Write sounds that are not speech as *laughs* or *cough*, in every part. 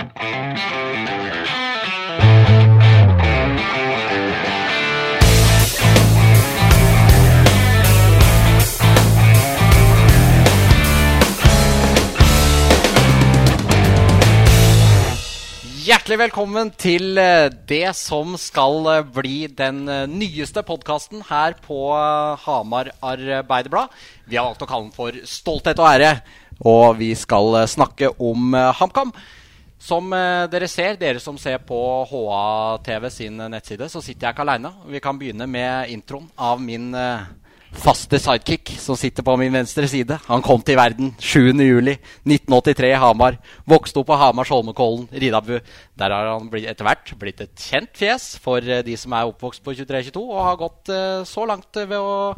Hjertelig velkommen til eh, det som skal eh, bli den eh, nyeste podkasten her på Hamar Arbeiderblad. Vi har valgt å kalle den for Stolthet og ære, og vi skal snakke om HamKam. Som dere ser, dere som ser på HA-TV sin nettside, så sitter jeg ikke aleine. Vi kan begynne med introen av min faste sidekick som sitter på min venstre side. Han kom til verden 7.7.1983 i Hamar. Vokste opp på Hamars Holmenkollen, Ridabu. Der har han etter hvert blitt et kjent fjes for eh, de som er oppvokst på 23-22, og har gått så langt ved å,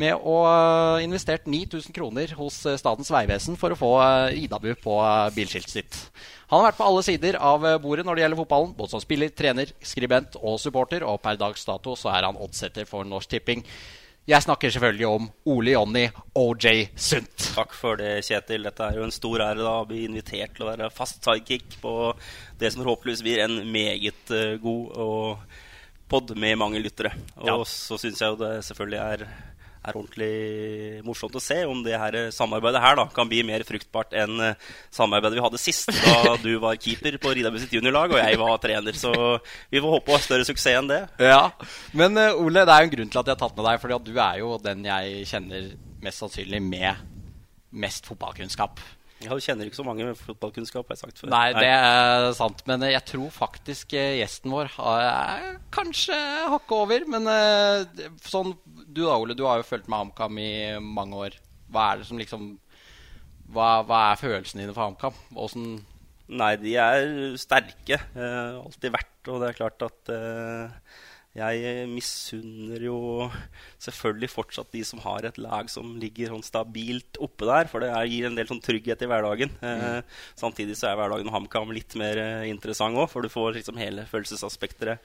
med å ha investert 9000 kroner hos uh, Statens vegvesen for å få Idabu på bilskiltet sitt. Han har vært på alle sider av bordet når det gjelder fotballen, både som spiller, trener, skribent og supporter, og per dags dato så er han oddsetter for Norsk Tipping. Jeg snakker selvfølgelig om Ole Jonny OJ Sundt. Takk for det, Kjetil. Dette er jo en stor ære da, å bli invitert til å være fast sidekick på det som forhåpentligvis blir en meget god og pod med mange lyttere. Og ja. så syns jeg jo det selvfølgelig er er ordentlig morsomt å se om det her samarbeidet her da, kan bli mer fruktbart enn eh, samarbeidet vi hadde sist, da *laughs* du var keeper på Ridabu sitt juniorlag og jeg var trener. Så vi får håpe på større suksess enn det. Ja, Men uh, Ole, det er jo en grunn til at jeg har tatt med deg, for du er jo den jeg kjenner mest sannsynlig med mest fotballkunnskap. Ja, Du kjenner ikke så mange med fotballkunnskap. har jeg sagt før. Nei, det er sant. Men jeg tror faktisk eh, gjesten vår er kanskje hakket over. Men sånn du da, Ole, du har jo fulgt med HamKam i mange år. Hva er det som liksom Hva, hva er følelsene dine for HamKam? Åssen Nei, de er sterke. Eh, alltid vært. Og det er klart at eh, jeg misunner jo selvfølgelig fortsatt de som har et lag som ligger sånn stabilt oppe der. For det gir en del sånn trygghet i hverdagen. Eh, mm. Eh, samtidig så er hverdagen med HamKam litt mer eh, interessant òg, for du får liksom hele følelsesaspekteret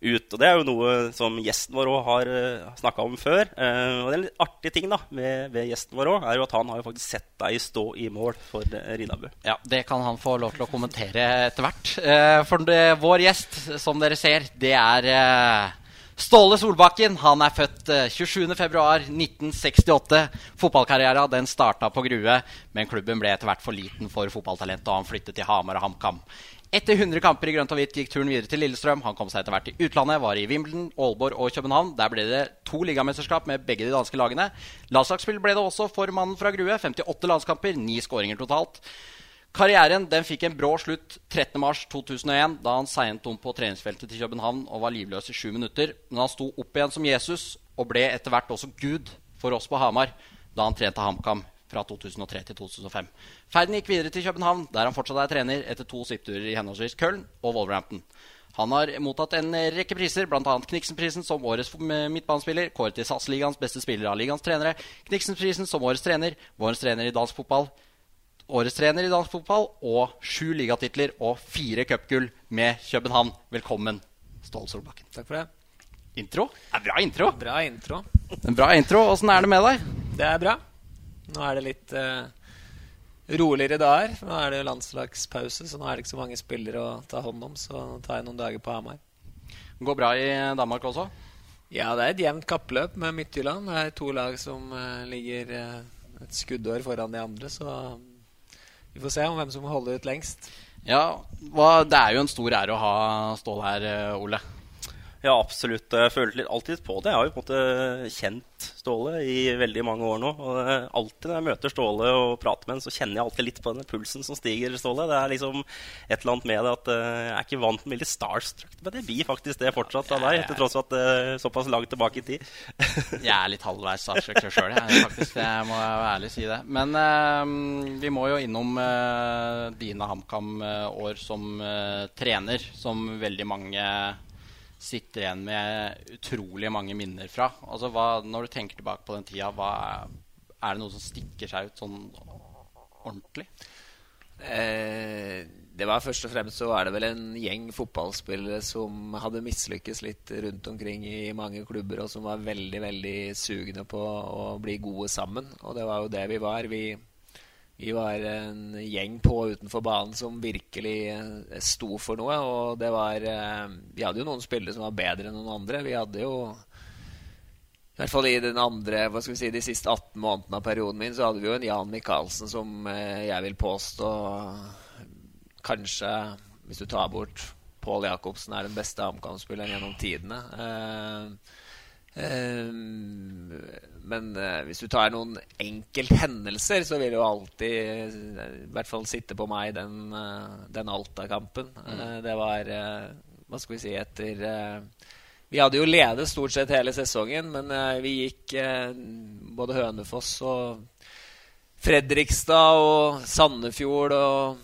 ut. Og Det er jo noe som gjesten vår òg har uh, eh, snakka om før. Uh, og det er en litt artig ting da, ved, ved gjesten vår også, er jo at han har jo faktisk sett deg stå i mål for uh, Rinnabu. Ja, Det kan han få lov til å kommentere etter hvert. Uh, for det, vår gjest, som dere ser, det er Ståle Solbakken han er født 27.2.1968. Fotballkarrieren den starta på Grue, men klubben ble etter hvert for liten for fotballtalent, og han flyttet til Hamar og HamKam. Etter 100 kamper i grønt og hvitt gikk turen videre til Lillestrøm. Han kom seg etter hvert til utlandet, var i Wimbledon, Aalborg og København. Der ble det to ligamesterskap med begge de danske lagene. Landslagsspill ble det også for mannen fra Grue. 58 landskamper, ni skåringer totalt. Karrieren den fikk en brå slutt 13.3.2001, da han seint om på treningsfeltet til København og var livløs i sju minutter. Men han sto opp igjen som Jesus og ble etter hvert også Gud for oss på Hamar da han trente HamKam fra 2003 til 2005. Ferden gikk videre til København, der han fortsatt er trener etter to svippturer i henholdsvis Köln og Wolverhampton. Han har mottatt en rekke priser, bl.a. Kniksenprisen som årets midtbanespiller, kåret til SAS-ligaens beste spiller av ligaens trenere, Kniksenprisen som årets trener, vårens trener i dansk fotball, årets trener i dansk fotball og sju ligatitler og fire cupgull med København. Velkommen, Ståle Solbakken. Takk for det. Intro? Det er bra intro. Bra intro. En bra intro. Åssen er det med deg? Det er bra. Nå er det litt uh, roligere dager. Nå er det jo landslagspause, så nå er det ikke så mange spillere å ta hånd om. Så nå tar jeg noen dager på Hamar. Går bra i Danmark også? Ja, det er et jevnt kappløp med Midtjylland. Det er to lag som uh, ligger uh, et skuddår foran de andre, så vi får se om hvem som holder ut lengst. Ja, Det er jo en stor ære å ha Stål her, Ole. Ja, absolutt. Jeg føler litt alltid på det. Jeg har jo på en måte kjent Ståle i veldig mange år nå. Og alltid når jeg møter Ståle og prater med ham, så kjenner jeg alltid litt på den pulsen som stiger. Ståle. Det er liksom et eller annet med det at uh, jeg er ikke vant med veldig starstruck. Men det blir faktisk det fortsatt av deg, til tross for at det uh, er såpass langt tilbake i tid. *laughs* jeg er litt halvveis starstruck sjøl, jeg. Faktisk, jeg må ærlig si det. Men uh, vi må jo innom uh, dine HamKam-år som trener, som veldig mange sitter igjen med utrolig mange minner fra. Altså, hva, når du tenker tilbake på den tida, hva, er det noe som stikker seg ut sånn ordentlig? Eh, det var Først og fremst så var det vel en gjeng fotballspillere som hadde mislykkes litt rundt omkring i mange klubber, og som var veldig veldig sugne på å bli gode sammen. Og det var jo det vi var. Vi, vi var en gjeng på utenfor banen som virkelig eh, sto for noe. Og det var eh, Vi hadde jo noen spillere som var bedre enn noen andre. Vi hadde jo I hvert fall i den andre, hva skal vi si, de siste 18 månedene av perioden min, så hadde vi jo en Jan Michaelsen som eh, jeg vil påstå kanskje, hvis du tar bort Pål Jacobsen, er den beste HamKam-spilleren gjennom tidene. Eh, men uh, hvis du tar noen enkelthendelser, så vil jo alltid uh, i hvert fall sitte på meg den, uh, den Alta-kampen. Mm. det var Hva skal vi si etter Vi hadde jo ledet stort sett hele sesongen, men vi gikk både Hønefoss og Fredrikstad og Sandefjord og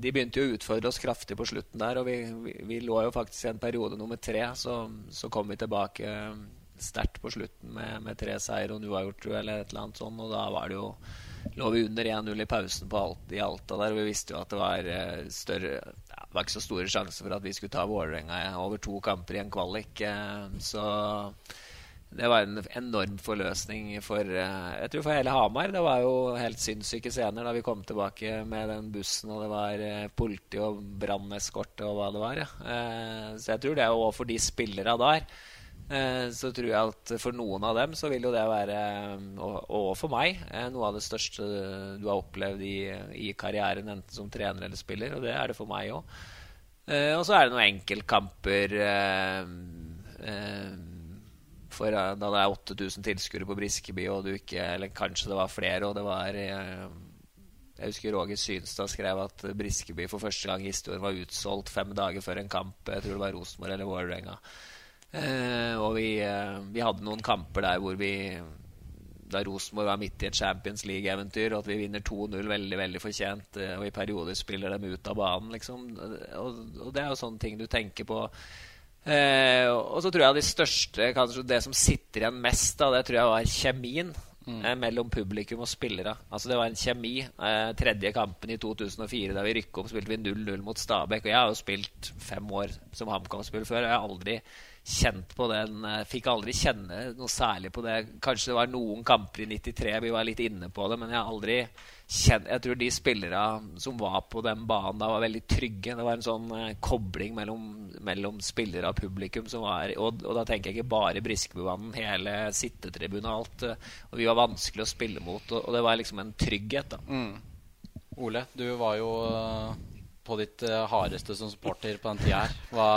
de begynte jo å utfordre oss kraftig på slutten der. Og vi, vi, vi lå jo faktisk i en periode nummer tre. Så, så kom vi tilbake eh, sterkt på slutten med, med tre seier og en uavgjort eller et eller annet sånt. Og da var det jo lå vi under 1-0 i pausen på alt, i Alta der. Og vi visste jo at det var eh, større ja, Det var ikke så store sjanser for at vi skulle ta Vålerenga over to kamper i en kvalik. Eh, så det var en enorm forløsning for eh, jeg tror for hele Hamar. Det var jo helt sinnssyke scener da vi kom tilbake med den bussen, og det var eh, politi og branneskorte og hva det var. Ja. Eh, så jeg tror det òg for de spillerne der. Så tror jeg at for noen av dem så vil jo det være, og for meg, noe av det største du har opplevd i, i karrieren, enten som trener eller spiller. Og det er det for meg òg. Og så er det noen enkeltkamper. For da det er 8000 tilskuere på Briskeby, og du ikke Eller kanskje det var flere, og det var eh, Jeg husker Roger Synstad skrev at Briskeby for første gang i historien var utsolgt fem dager før en kamp. Jeg tror det var Rosenborg eller Vålerenga. Eh, og vi, eh, vi, hadde noen kamper der hvor vi da Rosenborg var midt i et Champions League-eventyr, og at vi vinner 2-0 veldig veldig fortjent, og i perioder spiller dem ut av banen. Liksom. Og, og det er jo sånne ting du tenker på Eh, og så tror jeg de største Kanskje det som sitter igjen mest, da, det tror jeg var kjemien mm. eh, mellom publikum og spillere. Altså Det var en kjemi. Eh, tredje kampen i 2004, da vi rykket opp, spilte vi 0-0 mot Stabæk. Og jeg har jo spilt fem år som HamKam-spiller før, og jeg har aldri kjent på den eh, Fikk aldri kjenne noe særlig på det. Kanskje det var noen kamper i 93 vi var litt inne på det, men jeg har aldri kjent Jeg tror de spillere som var på den banen da, var veldig trygge. Det var en sånn eh, kobling mellom, mellom spillere og publikum som var og, og, da tenker jeg ikke bare Briskebubanen, hele sittetribunen og alt. Eh, og vi var vanskelig å spille mot, og, og det var liksom en trygghet, da. Mm. Ole, du var jo på ditt hardeste som supporter på den tida her. Hva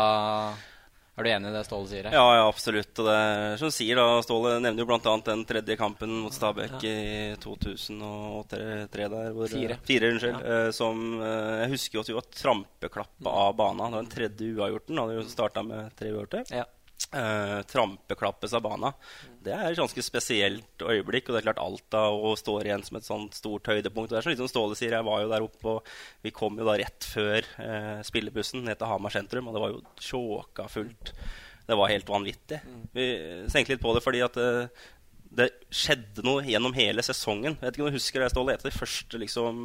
er du enig i det Ståle sier? Ja, ja, absolutt. Og det er som sier, da, Ståle nevner jo bl.a. den tredje kampen mot Stabæk ja. i 2003 der. Hvor, fire. Fire, unnskyld. Ja. Eh, som eh, Jeg husker jo at vi var trampeklappa av banen. Det var den tredje uavgjorten. Hadde jo starta med tre uavgjorte. Ja eh, trampeklappes av bana. Det er et ganske spesielt øyeblikk. Og det er klart Alta og står igjen som et sånt stort høydepunkt. Og det er sånn litt som Ståle sier, jeg var jo der oppe, og vi kom jo da rett før uh, spillebussen ned til Hamar sentrum, og det var jo tjåka fullt. Det var helt vanvittig. Vi tenkte litt på det fordi at uh, det skjedde noe gjennom hele sesongen. Jeg vet ikke om du husker det, Ståle. Etter, første, liksom,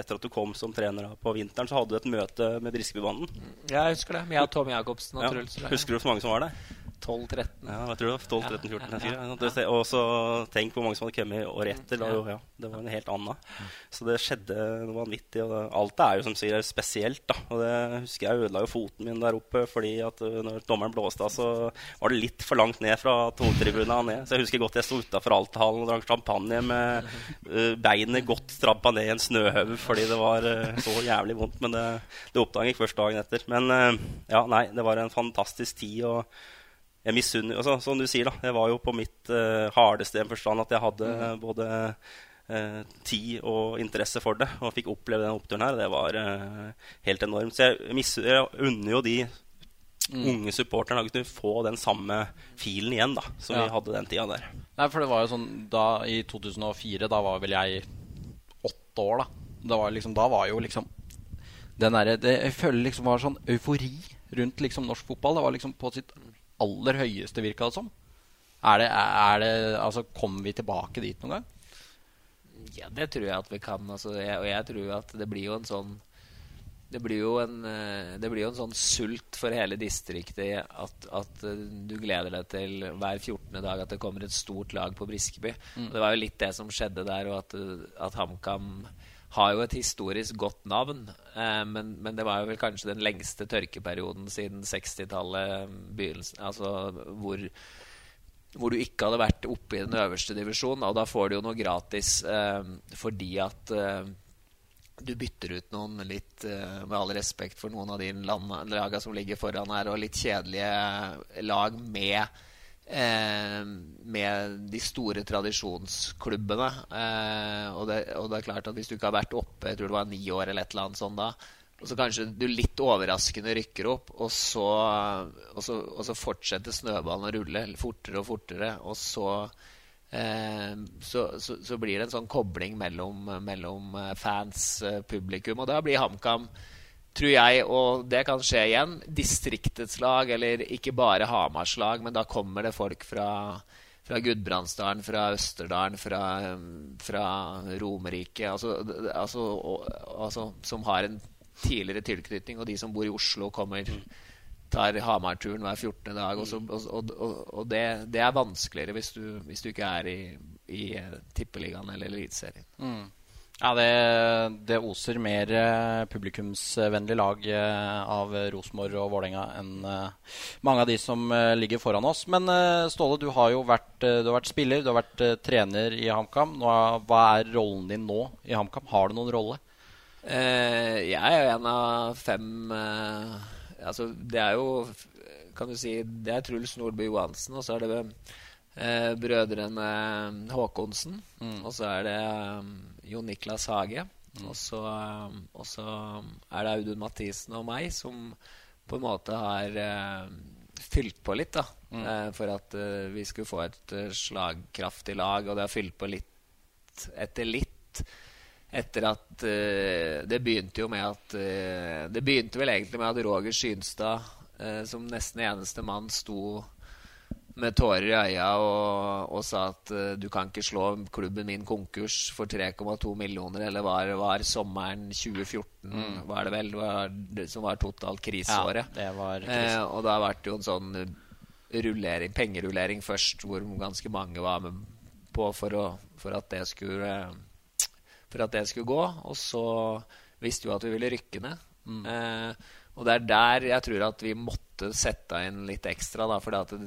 etter at du kom som trener på vinteren, så hadde du et møte med Briskebybanden. Ja, jeg husker det. Med Tom Jacobsen og ja. Truls. Husker du hvor mange som var der? 12-13. Ja, jeg tror det var 12, 13, 14. Ja, og så tenk hvor mange som hadde kommet året etter. Da, ja. det var en helt annen. Så det skjedde noe vanvittig. Og det, alt er jo som sier spesielt. Da. Og det husker jeg ødela jo foten min der oppe fordi at uh, når dommeren blåste av, så var det litt for langt ned fra tonetribuna ned. Så jeg husker godt jeg sto utafor Althallen og drakk champagne med uh, beinet godt strappa ned i en snøhaug fordi det var uh, så jævlig vondt. Men det, det oppdaget jeg først dagen etter. Men ja, nei, det var en fantastisk tid. og jeg misunner altså, Som du sier, da. Jeg var jo på mitt uh, hardeste i en forstand at jeg hadde mm. både uh, tid og interesse for det. Og fikk oppleve den oppturen her. Det var uh, helt enormt. Så jeg, jeg unner jo de mm. unge supporterne å få den samme filen igjen da, som ja. vi hadde den tida der. Nei, for det var jo sånn da I 2004, da var vel jeg åtte år, da. Det var liksom, da var jo liksom den derre det, Jeg føler liksom var sånn eufori rundt liksom norsk fotball. Det var liksom på sitt aller høyeste, virka det som. Er det, er det, altså, kommer vi tilbake dit noen gang? Ja, det tror jeg at vi kan. Altså, jeg, og jeg tror at det blir jo en sånn det blir, jo en, eh, det blir jo en sånn sult for hele distriktet at, at eh, du gleder deg til hver 14. dag at det kommer et stort lag på Briskeby. Mm. Og det var jo litt det som skjedde der, og at, at HamKam har jo et historisk godt navn. Eh, men, men, det var jo vel kanskje den lengste tørkeperioden siden 60-tallet, altså hvor, hvor du ikke hadde vært oppe i den øverste divisjonen. Og da får du jo noe gratis eh, fordi at eh, du bytter ut noen litt uh, Med all respekt for noen av de lagene som ligger foran her, og litt kjedelige lag med uh, med de store tradisjonsklubbene. Eh, og, det, og, det, er klart at hvis du ikke har vært oppe jeg tror det var ni år eller et eller annet sånt da, og så kanskje du litt overraskende rykker opp, og så, og så, og så fortsetter snøballen å rulle fortere og fortere, og så Eh, så, så, så, blir det en sånn kobling mellom, mellom eh, fans, eh, publikum. Og da blir HamKam, tror jeg, og det kan skje igjen, distriktets lag, eller ikke bare Hamars lag, men da kommer det folk fra, fra Gudbrandsdalen, fra Østerdalen, fra, fra Romerike altså, altså, altså, som har en tidligere tilknytning, og de som bor i Oslo, kommer tar Hamar-turen hver 14. dag. Og, så, og, og, og det, det, er vanskeligere hvis du, hvis du ikke er i, i Tippeligaen eller Eliteserien. Mm. Ja, det, det, oser mer eh, publikumsvennlig lag eh, av Rosenborg og Vålerenga enn eh, mange av de som ligger foran oss. Men Ståle, du har jo vært, du har vært spiller, du har vært trener i HamKam. Hva er rollen din nå i HamKam? Har du noen rolle? jeg er jo en av fem altså, Det er jo kan du si, det er Truls Nordby Johansen, og så er det eh, brødrene Håkonsen. Mm. Og så er det um, Jon Niklas Hage. Mm. Og, så, um, og, så, er det Audun Mathisen og meg som på en måte har uh, fylt på litt, da. Mm. eh, for at uh, vi skulle få et slagkraftig lag, og det har fylt på litt etter litt etter at uh, Det begynte jo med at uh, Det begynte vel egentlig med at Roger Synstad uh, som nesten eneste mann sto med tårer i øya og, og sa at du kan ikke slå klubben min konkurs for 3,2 millioner, eller var, var sommeren 2014, mm. var det vel, var, som var totalt kriseåret. Ja, det var krise. og da ble det jo en sånn rullering, pengerullering først, hvor ganske mange var med på for, å, for at det skulle for at det skulle gå. Og så visste vi at vi ville rykke ned. Mm. Eh, og det er der jeg tror at vi måtte sette inn litt ekstra. Da, for det,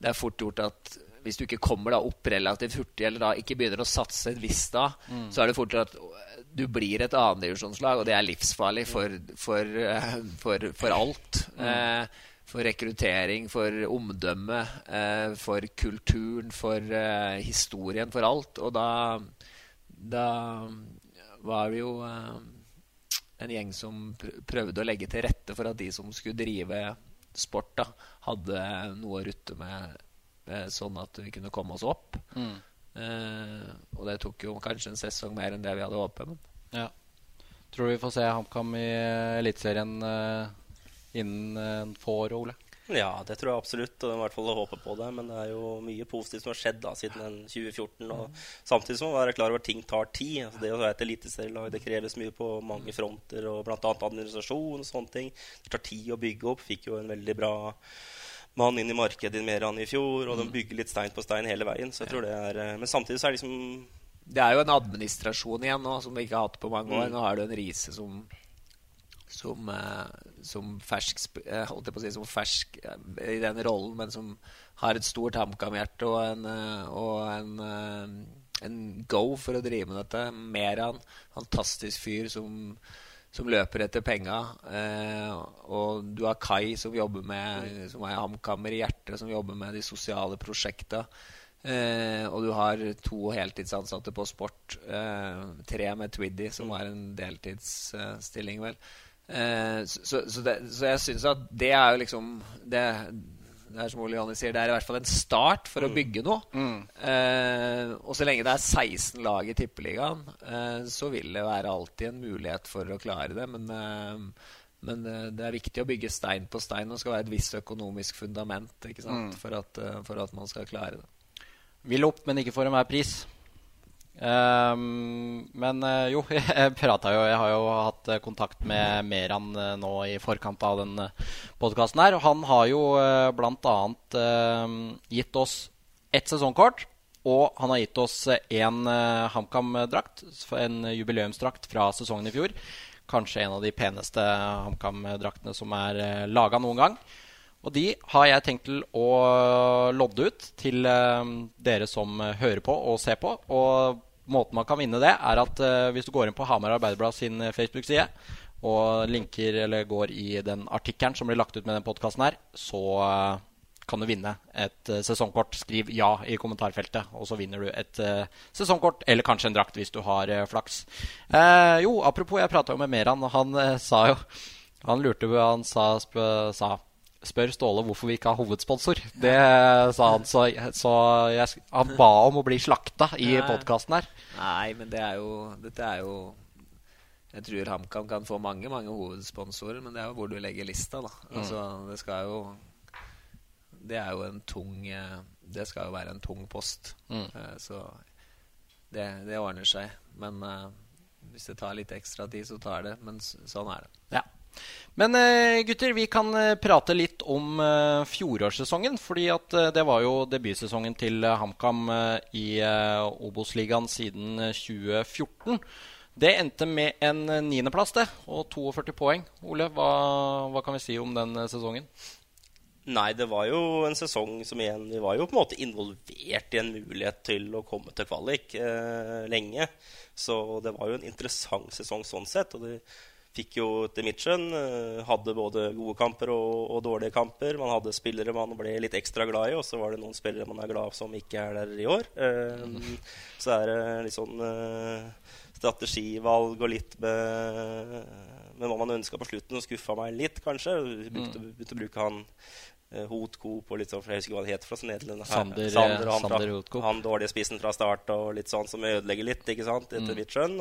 det, er fort gjort at hvis du ikke kommer da opp relativt hurtig, eller da ikke begynner å satse et visst da, mm. så er det fort at du blir et annendivisjonslag, og det er livsfarlig for, for, eh, for, for alt. Mm. Eh, for rekruttering, for omdømme, eh, for kulturen, for eh, historien, for alt. Og da da var det jo eh, en gjeng som prøvde å legge til rette for at de som skulle drive sport, da, hadde noe å rutte med, med sånn at vi kunne komme oss opp. Mm. Eh, og det tok jo kanskje en sesong mer enn det vi hadde håpet. Men. Ja. Tror du vi får se HamKam i Eliteserien eh, innen eh, få år, Ole? Ja, det tror jeg absolutt. Og i hvert fall å håpe på det. Men det er jo mye positivt som har skjedd da, siden 2014. Og samtidig som å være klar over at ting tar tid. Altså, det å være et eliteserielag det kreves mye på mange fronter, og bl.a. administrasjon og sånne ting. Det tar tid å bygge opp. Fikk jo en veldig bra mann inn i markedet i Meran i fjor, og de mm. bygger litt stein på stein hele veien. Så jeg tror det er eh, Men samtidig så er det liksom Det er jo en administrasjon igjen nå som vi ikke har hatt på mange år. Mm. Nå er det en Riise som som, eh, som fersk, eh, holdt jeg på å si, som fersk eh, i den rollen, men som har et stort HamKam-hjerte og, en, og en, en, go for å drive med dette. Meran, fantastisk fyr som, som løper etter penga. Eh, og du har Kai, som jobber med Som er HamKammer i hjertet, som jobber med de sosiale prosjekta. Eh, og du har to heltidsansatte på sport. Eh, tre med Twiddy, som var en deltidsstilling, vel. Eh, så, så, det, så, jeg syns at det er jo liksom det, det er som Ole sier, det er i hvert fall en start for mm. å bygge noe. Mm. Eh, og så lenge det er 16 lag i Tippeligaen, eh, så vil det være alltid en mulighet for å klare det. Men, eh, men eh, det er viktig å bygge stein på stein. Og skal være et visst økonomisk fundament mm. for, at, for, at, man skal klare det. Vil opp, men ikke for enhver pris. Um, men uh, jo, *laughs* jeg jo Jeg har jo hatt uh, kontakt med Meran uh, nå i forkant av den podkasten her. Og han har jo bl.a. Um, gitt oss ett sesongkort. Og han har gitt oss én HamKam-drakt, en jubileumsdrakt fra sesongen i fjor. Kanskje en av de peneste HamKam-draktene som er laga noen gang. Og de har jeg tenkt til å lodde ut til dere som hører på og ser på. Og måten man kan vinne det, er at uh, hvis du går inn på Hamar Arbeiderblad sin eh, Facebook-side og linker eller går i den artikkelen som blir lagt ut med den podkasten her, så kan du vinne et sesongkort. Skriv 'ja' i kommentarfeltet, og så vinner du et sesongkort eller kanskje en drakt hvis du har flaks. jo, apropos, jeg prata jo med Meran, og han sa jo Han lurte på Han sa, sa spør Ståle hvorfor vi ikke har hovedsponsor. Det sa han, så, så jeg, han ba om å bli slakta i podkasten her. Nei, men det er jo Dette er jo Jeg tror HamKam kan få mange mange hovedsponsorer, men det er jo hvor du legger lista, da. Mm. Altså, det skal jo Det er jo en tung Det skal jo være en tung post. Mm. Eh, så det, det, ordner seg. Men uh, hvis det tar litt ekstra tid, så tar det. Men sånn er det. Ja. Men uh, gutter, vi kan uh, prate litt om uh, fjorårssesongen. fordi at det var jo debutsesongen til HamKam i Obos-ligaen siden 2014. Det endte med en niendeplass og 42 poeng. Ole, hva, hva, kan vi si om den sesongen? Nei, det var jo en sesong som igjen Vi var jo på en måte involvert i en mulighet til å komme til kvalik lenge. Så det var jo en interessant sesong sånn sett. og det fikk jo til mitt skjønn eh, Hadde både gode kamper og, og, dårlige kamper. Man hadde spillere man ble litt ekstra glad i, og så var det noen spillere man er glad som ikke er der i år. Um, *laughs* så er det litt sånn uh, strategivalg og litt med, med hva man ønska på slutten, og skuffa meg litt, kanskje. Begynte, mm. begynte å bruke han Hotkoop og litt sånn, for jeg husker hva det het fra Nederland. Sander, Sander, han, Sander fra, han dårlige spissen fra start og litt sånn som ødelegger litt, ikke sant, etter mm. mitt skjønn.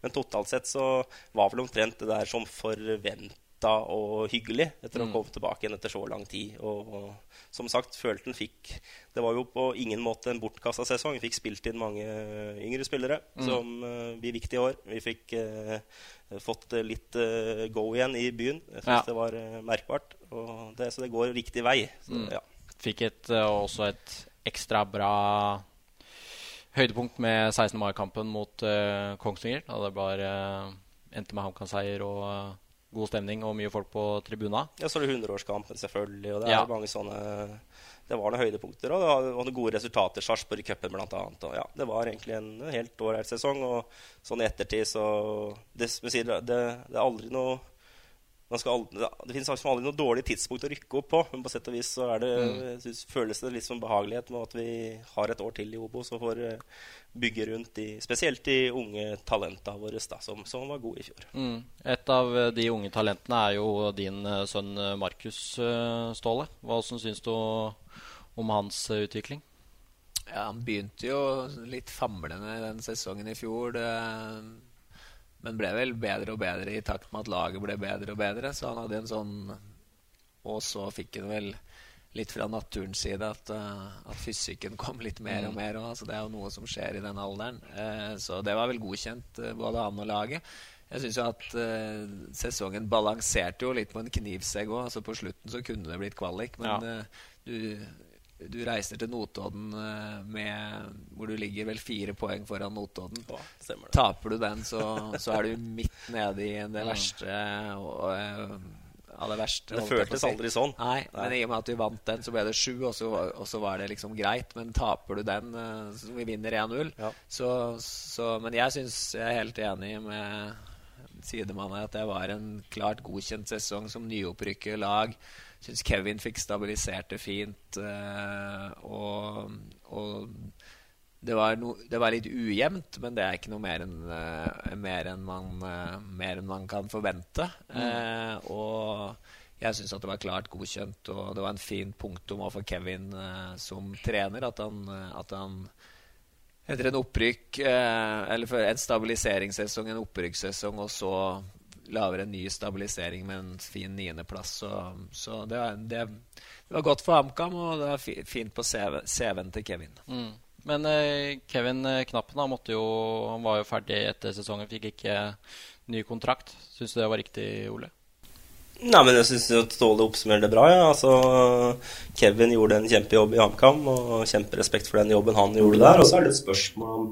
men totalt sett så var vel omtrent det der som forventa og hyggelig etter mm. å komme tilbake igjen etter så lang tid. Og, og som sagt, følte han fikk Det var jo på ingen måte en bortkasta sesong. Vi fikk spilt inn mange yngre spillere mm. som uh, blir viktige i år. Vi fikk uh, fått litt uh, go igjen i byen. Jeg syns ja. det var merkbart. Det, så det går riktig vei. Så, mm. ja. Fikk et, også et ekstra bra høydepunkt med 16. mai-kampen mot Kongsvinger. Da det bare endte med HamKam-seier og god stemning og mye folk på tribuna. Ja, så er det 100-årskampen, selvfølgelig. Og det er mange sånne Det var noen høydepunkter. Og og gode resultater. Sarpsborg i cupen. Og ja, det var egentlig en helt ålreit sesong. Og sånn i ettertid så Det, det, det er aldri noe aldri, det finnes aldri noe dårlig tidspunkt å rykke opp på, men på sett og vis så det, mm. synes, føles det litt som behagelighet med at vi har et år til i Obos og får eh, bygge rundt de, spesielt de unge talentene våre da, som, som, var gode i fjor. Mm. Et av eh, de unge talentene er jo din eh, sønn Markus Ståle. Hva syns du om hans utvikling? Ja, Han begynte jo litt famlende den sesongen i fjor. Det men ble vel bedre og bedre i takt med at laget ble bedre og bedre. Så han hadde en sånn Og så fikk han vel litt fra naturens side at, uh, at fysikken kom litt mer og mm. mer. Også. det er jo noe som skjer i den alderen. Uh, så det var vel godkjent, uh, både han og laget. Jeg syns jo at sesongen balanserte jo litt på en knivsegg òg. Altså, på slutten så kunne det blitt kvalik, men ja. du du reiser til Notodden eh, med, hvor du ligger vel fire poeng foran Notodden. Ja, Taper du den, så, så, er du midt nede i det verste og, eh, av det verste. Det føltes si. aldri sånn. Nei, Nei, men i og med at du vant den, så ble det sju, og så, og så var det liksom greit. Men taper du den, eh, så vi vinner 1-0 ja. så, så, Men jeg syns jeg er helt enig med sidemannen at det var en klart godkjent sesong som nyopprykket lag syns Kevin fikk stabilisert det fint. Uh, og, og det, var no, det, var litt ujevnt, men det er ikke noe mer enn uh, mer enn man, uh, mer enn man kan forvente. Mm. og jeg syns det var klart godkjent, og det var en fin punktum for Kevin som trener. At han, at han etter en opprykk, eller en stabiliseringssesong, en opprykkssesong, og så lager en ny stabilisering med en fin niendeplass. Så, så det, det, det, var godt for HamKam, og det var fint på CV-en til Kevin. Mm. Men eh, Kevin Knappen han, måtte jo, han var jo ferdig etter sesongen, fikk ikke ny kontrakt. Syns du det var riktig, Ole? Nei, men jeg syns Ståle oppsummerer det bra. Ja. Altså, Kevin gjorde en kjempejobb i HamKam, og kjemperespekt for den jobben han gjorde der. Og så er det et spørsmål om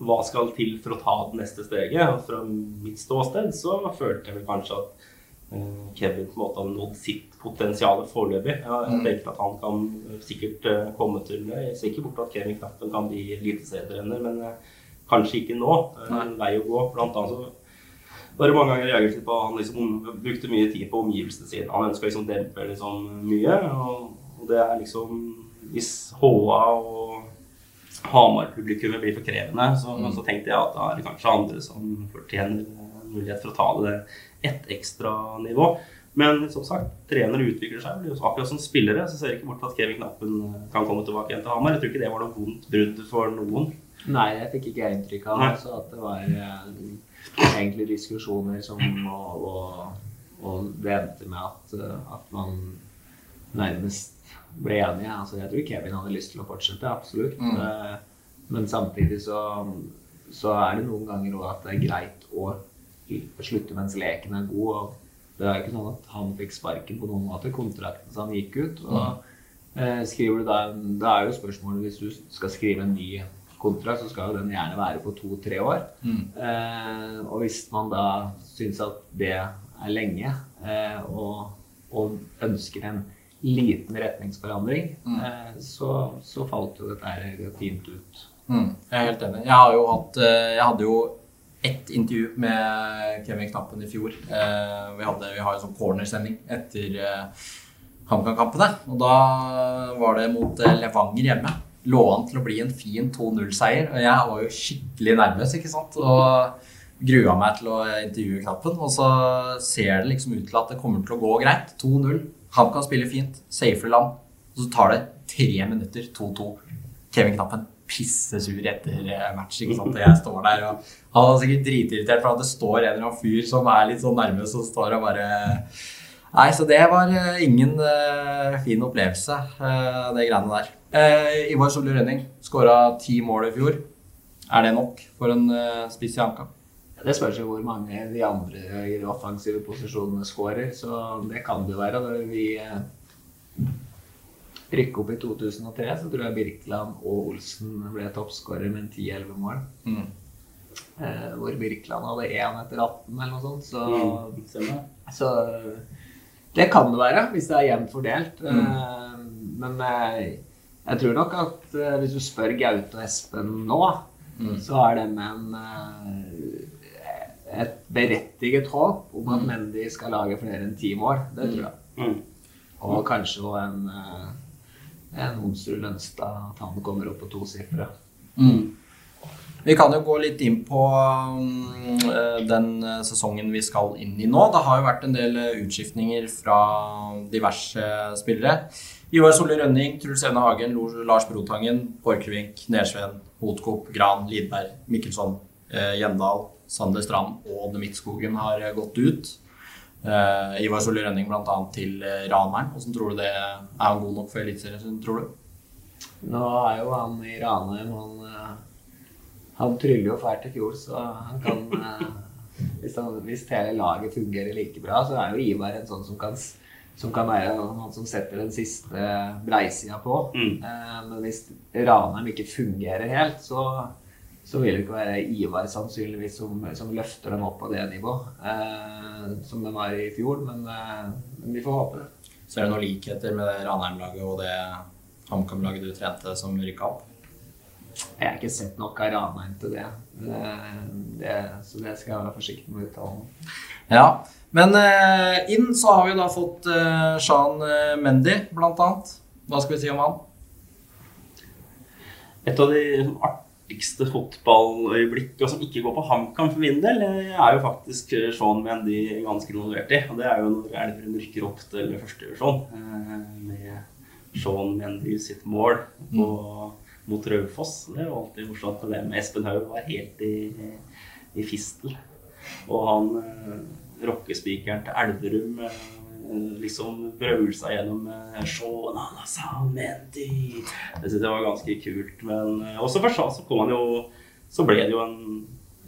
hva skal til for å ta det neste steget. Og fra mitt ståsted så følte jeg vel kanskje at uh, Kevin på en måte har nådd sitt potensial foreløpig. Jeg mm. tenker at han kan sikkert uh, komme til Jeg ser ikke bort at Kevin Knappen kan bli eliteserietrener, men kanskje ikke nå. En vei å gå. Blant annet så da er det mange ganger jeg reagerte på Han liksom brukte mye tid på omgivelsene sine. Han ønska liksom dempe liksom mye. Og, det er liksom Hvis HA og Hamar-publikummet blir for krevende, så, mm. så, tenkte jeg at da er det kanskje andre som fortjener mulighet for å ta det ett ekstra nivå. Men som sagt, trenere utvikler seg. Akkurat som spillere så ser jeg ikke bort at Kevin Knappen kan komme tilbake igjen til Hamar. Jeg tror ikke det var noe vondt brudd for noen. Nei, jeg fikk ikke inntrykk av altså, at det var eh, egentlig diskusjoner som og, og, og det endte med at, at, man nærmest ble enige. Altså, jeg tror Kevin hadde lyst til å fortsette, absolutt. Mm. Eh, men samtidig så, så, er det noen ganger òg at det er greit å slutte mens leken er god. Det er jo ikke sånn at han fikk sparken på noen måte. Kontrakten så han gikk ut. og mm. eh, skriver du da, Da er jo spørsmålet hvis du skal skrive en ny kontrakt, så skal jo den gjerne være på to-tre år. Mm. Eh, og hvis man da syns at det er lenge, eh, og, og, ønsker en liten retningsforandring, mm. eh, så, så, falt jo dette fint ut. Mm. Jeg er helt enig. Jeg, har jo hatt, eh, jeg hadde jo ett intervju med Kevin Knappen i fjor. Eh, vi, hadde, vi har jo sånn cornersending etter HamKam-kampene. Og da var det mot Levanger hjemme lå an til å bli en fin 2-0-seier. Og jeg var jo skikkelig nervøs, ikke sant. Og grua meg til å intervjue Knappen. Og så ser det liksom ut til at det kommer til å gå greit. 2-0. Han kan spille fint. Safer land. Og så tar det tre minutter. 2-2. Kevin Knappen pissesur etter eh, match. ikke sant? Jeg står der og Han er sikkert dritirritert for at det står en eller annen fyr som er litt sånn nervøs og står og bare Nei, så det var eh, ingen uh, fin opplevelse, uh, det greiene der. Uh, Ivar Solli Rønning skåra ti mål i fjor. Er det nok for en uh, spiss i Anka? Det spørs jo hvor mange de andre i de offensive posisjonene skårer. Så det kan det jo være. Da vi rykket opp i 2003, så tror jeg Birkeland og Olsen ble toppskårer med 10-11 mål. Mm. hvor Birkeland hadde én etter 18 eller noe sånt. Så, mm. så det kan det være, hvis det er jevnt fordelt. Mm. Eh, men eh, jeg tror nok at eh, hvis du spør Gaute og Espen nå, mm. så det med en et berettiget håp om at mm. Mendy skal lage flere enn ti mål. Det tror jeg. Mm. Og kanskje òg en, en Onsrud Lønstad, at han kommer opp på tosifre. Mm. Vi kan jo gå litt inn på mm, eh, den eh, sesongen vi skal inn i nå. Det har jo vært en del eh, utskiftninger fra diverse spillere. Ivar Solli Rønning, Truls Evne Hagen, Lars Brotangen, Borchgrevink, Nersveen, Hotkop, Gran, Lidberg, Mikkelsson, Gjendal, Sander Strand og Odde Midtskogen har gått ut. Ivar Solli Rønning bl.a. til Raneren. Hvordan tror du det Er han god nok for Eliteserien, tror du? Nå er jo han i Ranheim han han tryller jo fælt i fjor, så han kan *laughs* eh, hvis, han, hvis, hele laget fungerer like bra, så er jo Ivar en sånn som kan, som kan være han som setter den siste breisida på. Mm. Eh, men hvis Ranheim ikke fungerer helt, så, så vil det ikke være Ivar sannsynligvis som, som løfter dem opp på det nivået eh, som de var i fjor. Men, eh, men vi får håpe det. Så er det noen likheter med det Ranheim-laget og det HamKam-laget du trente som rykka opp? Jeg har ikke sett nok av Ranheim til det. Det, det. Så det skal jeg være forsiktig med å uttale meg Ja. Men eh, inn så har vi da fått eh, Shan eh, Mendy, blant annet. Hva skal vi si om han? Et av de artigste og som ikke går på HamKam for min del, eh, er jo faktisk Sean Mendy ganske involvert i. Og det er jo når Elverum rykker opp til førstevisjon eh, med Sean Mendy sitt mål på mot Raufoss. Det er jo alltid morsomt. Det med Espen Haug var helt i, i fistel. Og han eh, rockespikeren til Elverum, eh, liksom brøle seg gjennom eh, Shona Mendy. Det syntes jeg var ganske kult. Men eh, også for så kom han jo Så ble det jo en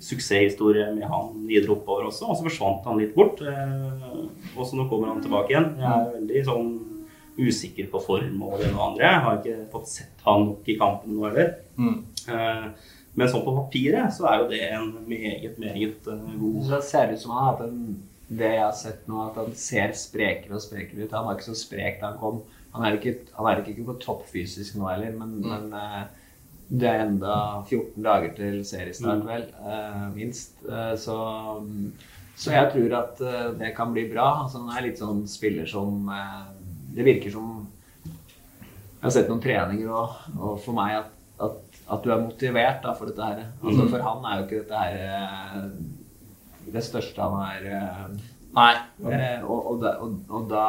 suksesshistorie med han videre oppover også, og så forsvant han litt bort. Eh, og så nå kommer han tilbake igjen. Jeg er veldig sånn usikker på form og det ene og andre. Jeg har ikke fått sett han nok i kampen nå heller. Mm. Eh, men sånn på papiret så er jo det en meget, meget god det ser ut som han har hatt en Det jeg har sett nå, at han ser sprekere og sprekere ut. Han var ikke så sprek da han kom. Han er ikke, han er ikke på topp fysisk nå heller, men, men eh, det er enda 14 dager til seriestart, Mm. vel. eh, minst. Eh, så, så jeg tror at det kan bli bra. Altså, han er litt sånn spiller som Det virker som Jeg har sett noen treninger og, og for meg at, at, at du er motivert da, for dette her. Altså, for han er jo ikke dette her det største han er eh, Nei. Og, og, da, og, da,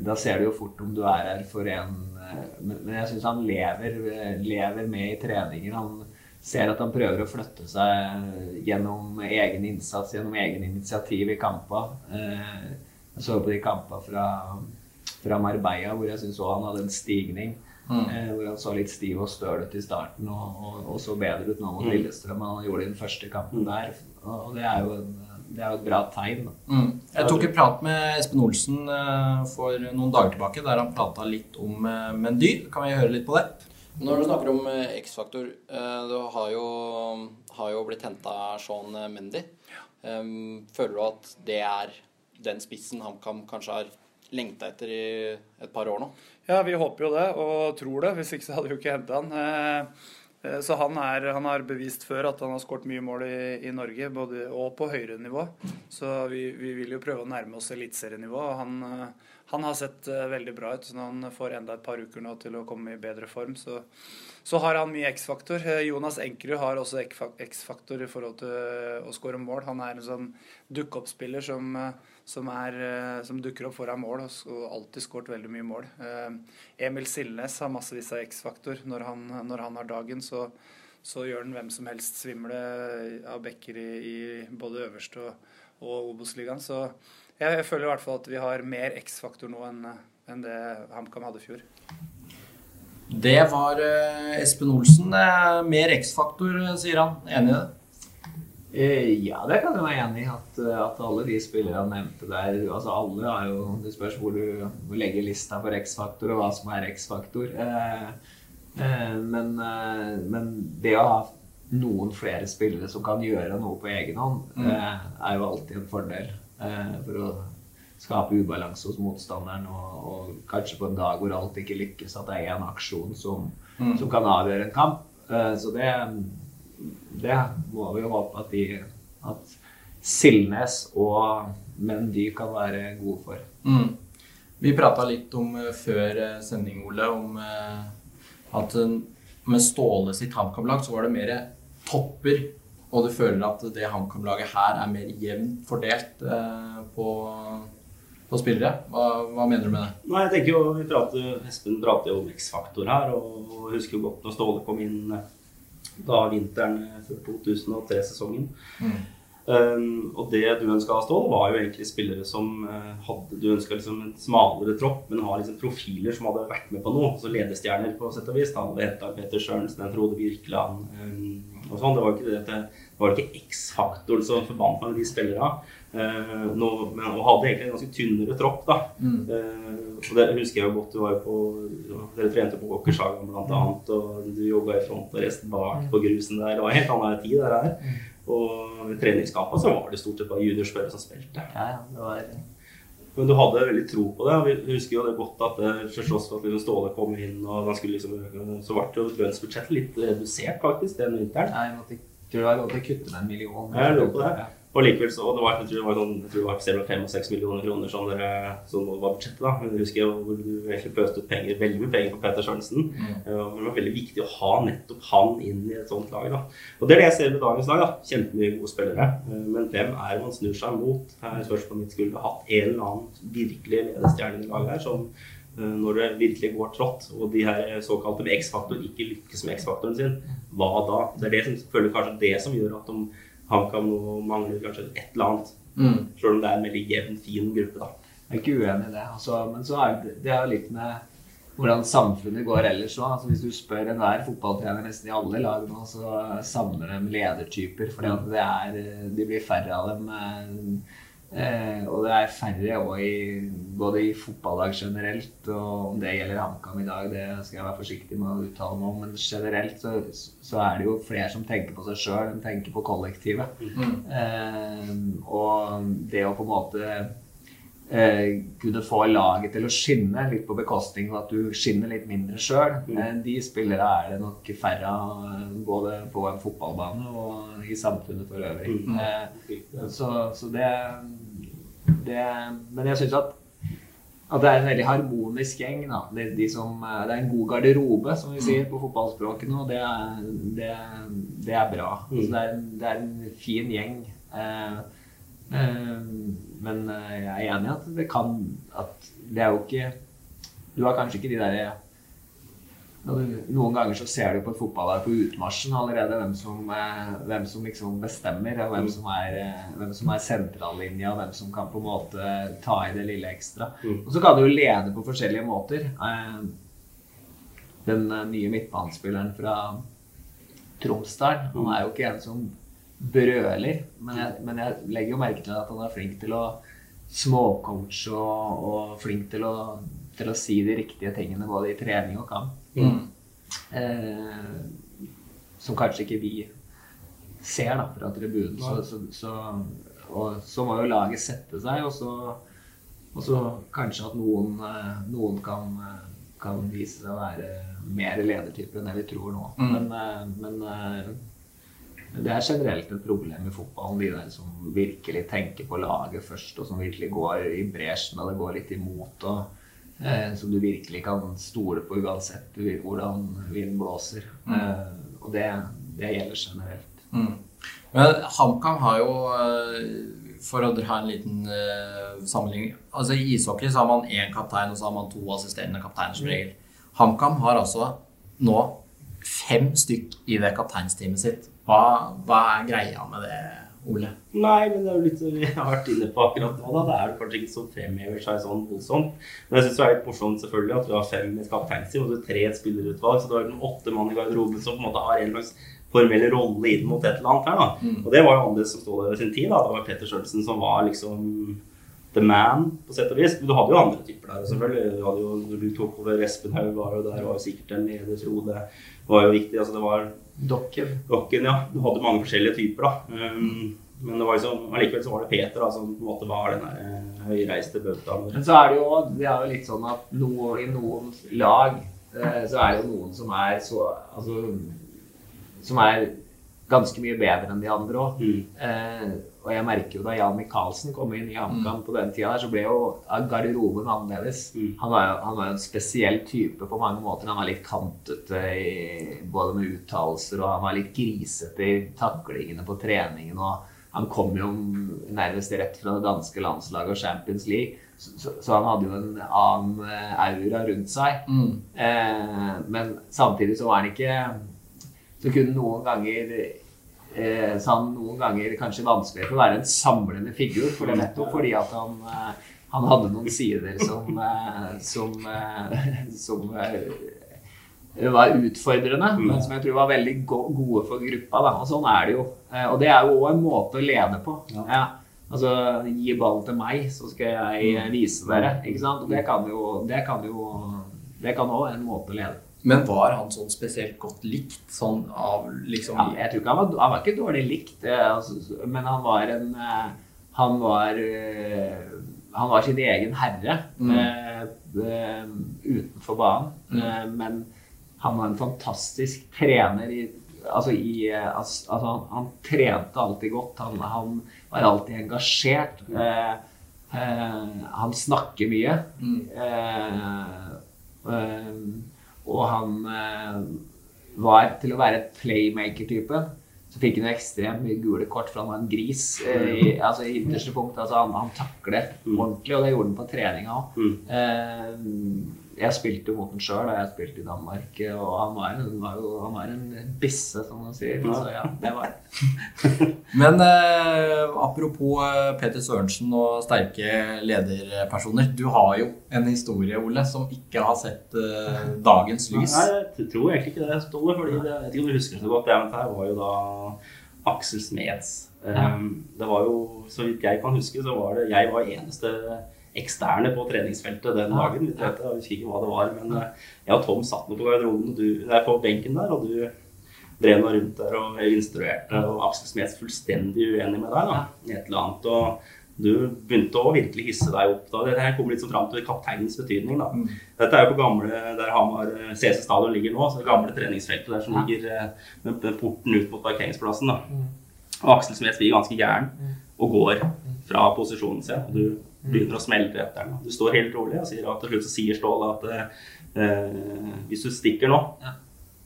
da ser du jo fort om du er her for en eh, Men, jeg syns han lever, lever med i treninger. Han ser at han prøver å flytte seg gjennom egen innsats, gjennom egen initiativ i kamper. Eh, jeg så på de kampene fra, fra Marbella hvor jeg syns òg han hadde en stigning. Mm. Hvor han så litt stiv og støl ut i starten, og, og, og så bedre ut nå mot Mm. Lillestrøm han gjorde den første kampen der. Og, det er jo en, det er jo et bra tegn. Mm. Jeg tok en prat med Espen Olsen eh, for noen dager tilbake, der han prata litt om eh, Mendy. Kan vi høre litt på det? Når du snakker om eh, X-faktor, du har jo, har jo blitt henta Sean Mendy. Føler du at det er den spissen HamKam kanskje har lengta etter i et par år nå? Ja, vi håper jo det, og tror det. Hvis ikke så hadde vi jo ikke henta han. Eh, Så han, er, han har bevist før at han har skåret mye mål i, i Norge, både, og på høyere nivå. Så vi, vi vil jo prøve å nærme oss eliteserienivå. Han, eh, han har sett eh, veldig bra ut, så han får enda et par uker nå til å komme i bedre form, så, så har han mye X-faktor. Jonas Enkerud har også X-faktor i forhold til å skåre mål. Han er en sånn dukke-opp-spiller som, som, er, eh, som dukker opp foran mål og, alltid skåret veldig mye mål. Eh, Emil Silnes har massevis av X-faktor. Når, når han har dagen, så, så gjør han hvem som helst svimle av bekker i, i både øverste og, og Obos-ligaen. Så jeg, jeg føler i hvert fall at vi har mer X-faktor nå enn enn det HamKam hadde i fjor. Det var eh, Espen Olsen. Mer X-faktor, sier han. Enig i det? Eh, Ja, det kan jeg være enig i. At, eh, at alle de spillerne nevnte der altså Alle har jo Det spørs hvor du hvor legger lista for X-faktor, og hva som er X-faktor. Eh, eh, men, eh, men det å ha noen flere spillere som kan gjøre noe på egen hånd, eh, er jo alltid en fordel. For å skape ubalanse hos motstanderen, og, og kanskje på en dag hvor alt ikke lykkes, at det er én aksjon som, som kan avgjøre en kamp. Så det det må vi jo håpe at de at Silnes og Mendy kan være gode for. Mm. Vi prata litt om eh, før eh, sending, Ole, om eh, at med Ståle sitt HamKam-lag så var det mer topper. Og du føler at det HamKam-laget her er mer jevnt fordelt på, på spillere. Hva, hva mener du med det? Nei, jeg tenker jo, vi prater, Espen prater jo om X-faktor her, og husker godt når Ståle kom inn da vinteren eh, før 2003-sesongen. Um, og det du ønska av Stål, var jo egentlig spillere som uh, hadde Du ønska liksom en smalere tropp, men har liksom profiler som hadde vært med på noe. Altså ledestjerner, på sett og vis. Da hadde henta Peter Sørensen, Frode Birkeland um, og sånn. Det var jo ikke, det, det var ikke X-faktoren som forbandt meg med de spillerne. Uh, nå, men, hun hadde egentlig en ganske tynnere tropp, da. Eh, og det husker jeg jo godt. Du var jo på, dere trente på Åkershagen blant annet, og du jogga i front og resten bak på grusen der. Det var en helt annen tid der. her. Og i treningskampen så var det stort sett bare juniorspillere som spilte. Ja, ja, det var Men du hadde veldig tro på det. og Vi husker jo det godt at det, til tross for at liksom Ståle kom inn, og han skulle liksom så ble jo lønnsbudsjettet litt redusert faktisk den vinteren. Nei, jeg måtte, tror jeg å kutte med en million. Ja, jeg lurer på det. Ja. Og likevel så, og det var, jeg tror det var sånn, jeg tror det var selv om mellom fem og seks millioner kroner som, dere, som var budsjettet. da. Men jeg husker jo hvor du egentlig pøste ut penger, veldig mye penger på Peter Sørensen. Ja, men det var veldig viktig å ha nettopp han inn i et sånt lag. da. Og det er det jeg ser med dagens lag. da. Kjempemye gode spillere. Eh, Men hvem er man snur seg mot? Her spørs på mitt skulle hatt en eller annen virkelig ledestjerne i laget her som eh, når det virkelig går trått, og de her såkalte med X-faktor ikke lykkes med X-faktoren sin, hva da? Det er det som føler kanskje det som gjør at de HamKam nå mangler kanskje et eller annet. Mm. Selv om det er en veldig jevn, fin gruppe, da. jeg er ikke uenig i det. Altså, men så er det, det er jo litt med hvordan samfunnet går ellers òg. Altså, hvis du spør enhver fotballtrener nesten i alle lag nå, så savner de ledertyper. fordi at det er, de blir færre av dem. Eh, og det er færre òg i både i fotballag generelt, og om det gjelder HamKam i dag, det skal jeg være forsiktig med å uttale meg om. Men generelt så, så er det jo flere som tenker på seg sjøl, enn tenker på kollektivet. Eh, og det å på en måte eh, kunne få laget til å skinne, litt på bekostning av at du skinner litt mindre sjøl. Eh, de spillere er det nok færre av, både på en fotballbane og i samfunnet for øvrig. Eh, så, så det, det Men jeg syns at at det er en veldig harmonisk gjeng. Da. Det, de som, eh, det er en god garderobe, som vi sier på fotballspråket nå. Det det, det er bra. Altså, det, er, det er en fin gjeng. Eh, eh, men eh, jeg er enig i at det kan at Det er jo ikke Du har kanskje ikke de derre noen ganger så ser du på et fotballag på utmarsjen allerede hvem som, eh, hvem som liksom bestemmer, og hvem som er, eh, hvem som er sentrallinja, og hvem som kan på en måte ta i det lille ekstra. Og så kan du jo lede på forskjellige måter. Eh, Den nye midtbanespilleren fra Tromsdalen, han er jo ikke en som brøler, men jeg, men jeg legger jo merke til at han er flink til å småcoache og, og flink til å, til å si de riktige tingene både i trening og kamp. Eh, som kanskje ikke vi ser da, fra tribunen. Så, så, så, og så må jo laget sette seg, og så, og så kanskje at noen, eh, noen kan, eh, kan vise seg å være mer ledertype enn det vi tror nå. Men, eh, men det er generelt et problem i fotballen, de der som virkelig tenker på laget først, og som virkelig går i bresjen og det går litt imot. og eh, Som du virkelig kan stole på uansett hvordan vinden blåser. Eh, og det, det gjelder generelt. Mm. Men HamKam har jo, eh, for å dra en liten uh, sammenligning altså I ishockey så har man én kaptein, og så har man to assisterende kapteiner som regel. HamKam har altså nå fem stykk i det kapteinsteamet sitt. Hva, hva er greia med det, Ole? Nei, men det er jo litt vi har vært inne på akkurat nå. da. Det er jo kanskje ikke som fremhever seg sånn voldsomt. Men jeg syns det er litt morsomt selvfølgelig at vi har fem i et kapteinsteam og så tre spillerutvalg. Så det har jo åtte mann i garderoben som på en måte har en slags formell rolle inn mot et eller annet her. da. Og det var jo andre som stod der i sin tid. da. Det var Petter Sjølsen som var liksom the man, på sett og vis. Men du hadde jo andre typer der selvfølgelig. Du hadde jo, du tok over Espen Haug var jo der, var jo sikkert en leder, Frode var jo viktig. altså det var Dokken. Dokken, ja. Du hadde mange forskjellige typer, da. Um, men det var liksom, allikevel så var det Peter da, som på en måte var den der eh, høyreiste bautaen. Men så er det jo, det er jo litt sånn at noe, i noen lag eh, så er det jo noen som er så Altså Som er ganske mye bedre enn de andre òg. Mm. Eh, og jeg merker jo da Jan Michaelsen kom inn i HamKam på den tida, der, så ble jo garderoben annerledes. Mm. Han var jo han var jo en spesiell type på mange måter. Han var litt kantete i, både med uttalelser, og han var litt grisete i taklingene på treningen. og han kom jo nærmest rett fra det danske landslaget og Champions League. Så, så, han hadde jo en annen eh, aura rundt seg. Eh, men samtidig så var han ikke Så kunne noen ganger eh, så han noen ganger kanskje vanskelig for å være en samlende figur. For det nettopp fordi at han, eh, han hadde noen sider som, eh, som, eh, som var utfordrende, men som jeg tror var veldig go gode for gruppa. Da. Og sånn er det jo. Og det er jo òg en måte å lede på. Ja. Altså, gi ballen til meg, så skal jeg eh, vise dere. Ikke sant? Og det kan jo Det kan jo Det kan òg en måte å lede på. Men var han sånn spesielt godt likt sånn av liksom Ja, jeg tror ikke han var, han var ikke dårlig likt, eh, altså, men han var en eh, Han var eh, Han var sin egen herre mm. utenfor banen. Eh, men han var en fantastisk trener i Altså, i, altså han, han trente alltid godt. Han, han var alltid engasjert. Eh, han snakker mye. Eh, og han eh, var til å være playmaker-type. Så fikk han jo ekstremt mye gule kort, for han var en gris eh, i, *laughs* altså, i ytterste punkt. Altså, han, han takler ordentlig, og det gjorde han på treninga òg. Jeg spilte jo mot den sjøl da jeg spilte i Danmark, og han var, han var jo han var en bisse, som man sier. Så ja, det var *laughs* Men eh, apropos eh, Peter Sørensen og sterke lederpersoner. Du har jo en historie, Ole, som ikke har sett eh, *laughs* dagens lys. Nei, jeg tror egentlig ikke det, Ståle. fordi det, Jeg vet ikke om du husker så godt. Det her var jo da Aksel Smeds. Um, det var jo, Så vidt jeg kan huske, så var det jeg var eneste eksterne på treningsfeltet den dagen. Jeg husker ikke hva det var, men eh, jeg og Tom satt nå på garderoben du, der på benken der, og du drev nå rundt der og instruerte, og Aksel Smeds fullstendig uenig med deg da, i et eller annet. og du begynte å virkelig hisse deg opp. da. Dette her kommer litt sånn fram til kapteinens betydning. da. Dette er jo på gamle, der Hamar eh, CC Stadion ligger nå, så det gamle treningsfeltet der som ligger eh, med med porten ut mot parkeringsplassen. da. Og Aksel Smeds blir ganske gæren og går fra posisjonen sin. og Du begynner å smelte etter den. Du står helt rolig og sier at til slutt så sier Ståle at eh, hvis du stikker nå,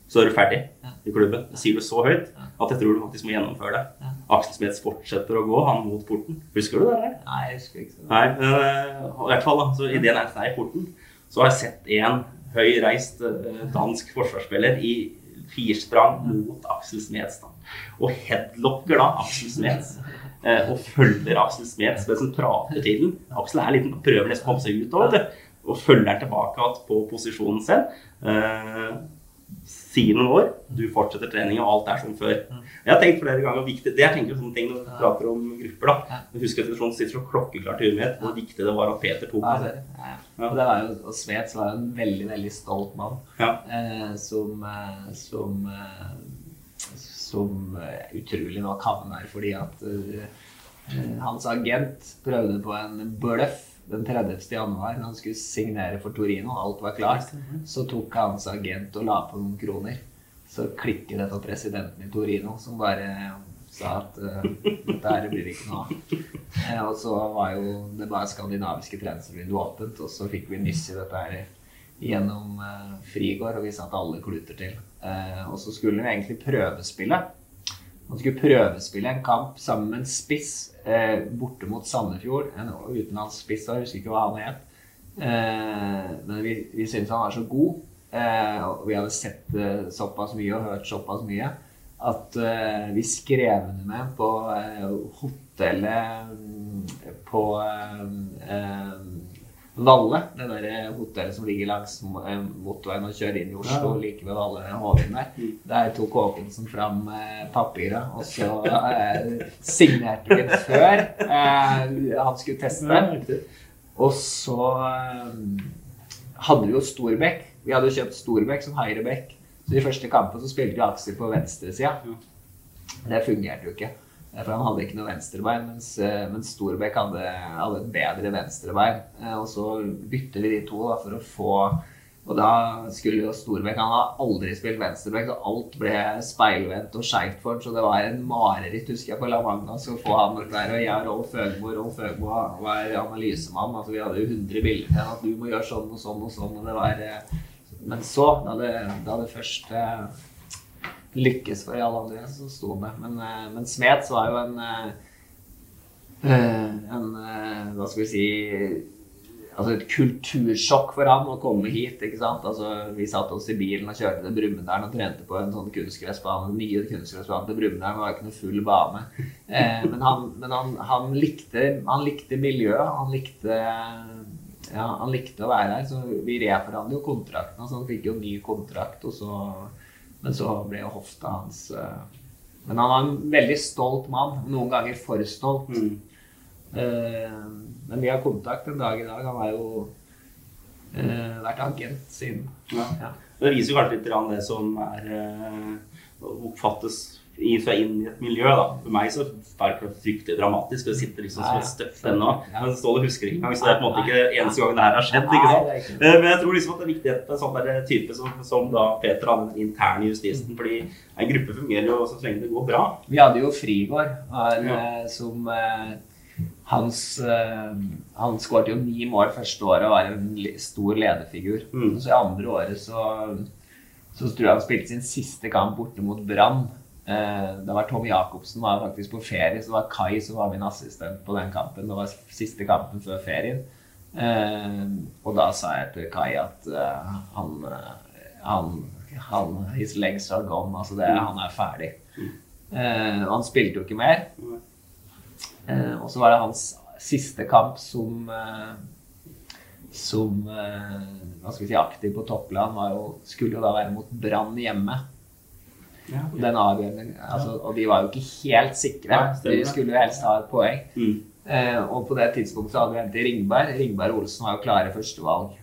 så er du ferdig i klubben. Det sier du så høyt at jeg tror du faktisk må gjennomføre det. Aksel Smeds fortsetter å gå, han mot porten. Husker du det? Eller? Nei, jeg husker ikke så Nei, eh, i hvert fall så idet han er i porten, så har jeg sett en høyreist eh, dansk forsvarsspiller i firsprang mot Aksel Smeds. Og headlocker da Aksel Smeds. *laughs* eh, Og følger Aksel Smeds den som prater til den. Aksel er liten, prøver nesten å komme seg ut av det. Og følger tilbake på posisjonen sin. Eh, sier noen år, du fortsetter trening, og alt er som før. Jeg har tenkt flere ganger viktig, Det jeg tenker sånne ting når vi prater om grupper. da. Jeg husker at Trond sitter så klokkeklart i huet mitt hvor viktig det var at Peter tok det. det, ja. Og det var jo, og Svets var jo en veldig, veldig stolt mann. Ja. Eh, som eh, som, eh, som eh, utrolig nok der fordi at eh, hans agent prøvde på en bløff den 30. januar når han skulle signere for Torino. Alt var klart. Så tok hans agent og la på noen kroner. Så klikker det for presidenten i Torino, som bare sa at uh, dette her blir ikke noe av. Eh, og så var jo det bare skandinaviske treningsvinduet åpent, og så fikk vi nyss i dette her gjennom eh, Frigård, og vi satte alle kluter til. Eh, og så skulle vi egentlig prøvespille. Man skulle prøvespille en kamp sammen med en spiss eh, borte mot Sandefjord. En utenlandsk spiss, jeg husker ikke hva han het. Men vi, vi syntes han var så god, og vi hadde sett såpass mye og hørt såpass mye, at vi skrev henne med på hotellet mm, på Valle, det der hotellet som ligger langs eh, motorveien og kjører inn i Oslo, like ved Valle Hovin der. Der tok Håkonsen fram eh, papiret, og så *laughs* eh, signerte vi det før eh, han skulle teste. Og så eh, hadde vi jo Storbekk. Vi hadde jo kjøpt Storbekk som høyrebekk. Så i første kampen så spilte vi Aksel på venstresida. Det fungerte jo ikke. For han hadde ikke noe venstrebein, mens, eh, mens Storbekk hadde, hadde et bedre venstrebein. Eh, Og så bytter vi de to da, for å få Og da skulle jo Storbekk Han har aldri spilt venstrebekk, så alt ble speilvendt og skeivt for ham. Så det var en mareritt, husker jeg, på La Magna å få han der. Og jeg og Rolf Høgmo Rolf Høgmo var analysemann. Altså, vi hadde jo 100 bilder til at du må gjøre sånn og sånn og sånn. Og det var eh, Men så, da det, da det først lykkes for alle andre, så sto med. Men, eh, men Smeds var jo en eh, eh, En eh, Hva skal vi si Altså et kultursjokk for ham å komme hit. ikke sant? Altså, Vi satte oss i bilen og kjørte til Brumunddal og trente på en sånn kunstgressbane. Den nye kunstgressbanen til Brumunddal var ikke noe full bane. Eh, men han, men han, han, likte, han likte miljøet. Han likte ja, han likte å være her, så vi reforhandlet jo kontrakten. Altså han fikk jo ny kontrakt, og så, men så ble jo hofta hans uh, Men han var en veldig stolt mann. Noen ganger for stolt. Eh, men vi har kontakt en dag i dag. Han har jo uh, vært agent siden. Ja. Ja. Det viser jo kanskje litt det som er oppfattes i, fra inn i et miljø. da. For meg så er det fryktelig dramatisk. Det sitter liksom som et støff ennå. Men Ståle husker ikke engang, så det er på en måte ikke eneste gang det her har skjedd. Ikke sant? Eh, Men jeg tror liksom at det er viktig at en sånn der type som, som da Peter har den interne justisen. fordi en gruppe fungerer jo så lenge det går bra. Vi hadde jo Frigård, var, Ja. eh, som eh, hans Han skåret jo ni mål første året og var en stor lederfigur. Mm. Og så i andre året så, så tror jeg han spilte sin siste kamp borte mot Brann. Eh, det var Tom Jacobsen var faktisk på ferie, så det var Kai som var min assistent på den kampen. Det var siste kampen før ferien. Eh, og da sa jeg til Kai at eh, han, han, han His legs are gone. Altså det, han er ferdig. Og han spilte jo ikke mer. Og så var det hans siste kamp som som hva skal vi si, aktiv på topplan. Var jo, skulle jo da være mot Brann hjemme. Den avgjørende, altså, og de var jo ikke helt sikre. De skulle jo helst ha et poeng. Mm. Eh, og på det tidspunktet så hadde vi hentet Ringberg. Ringberg Olsen var jo klare førstevalg.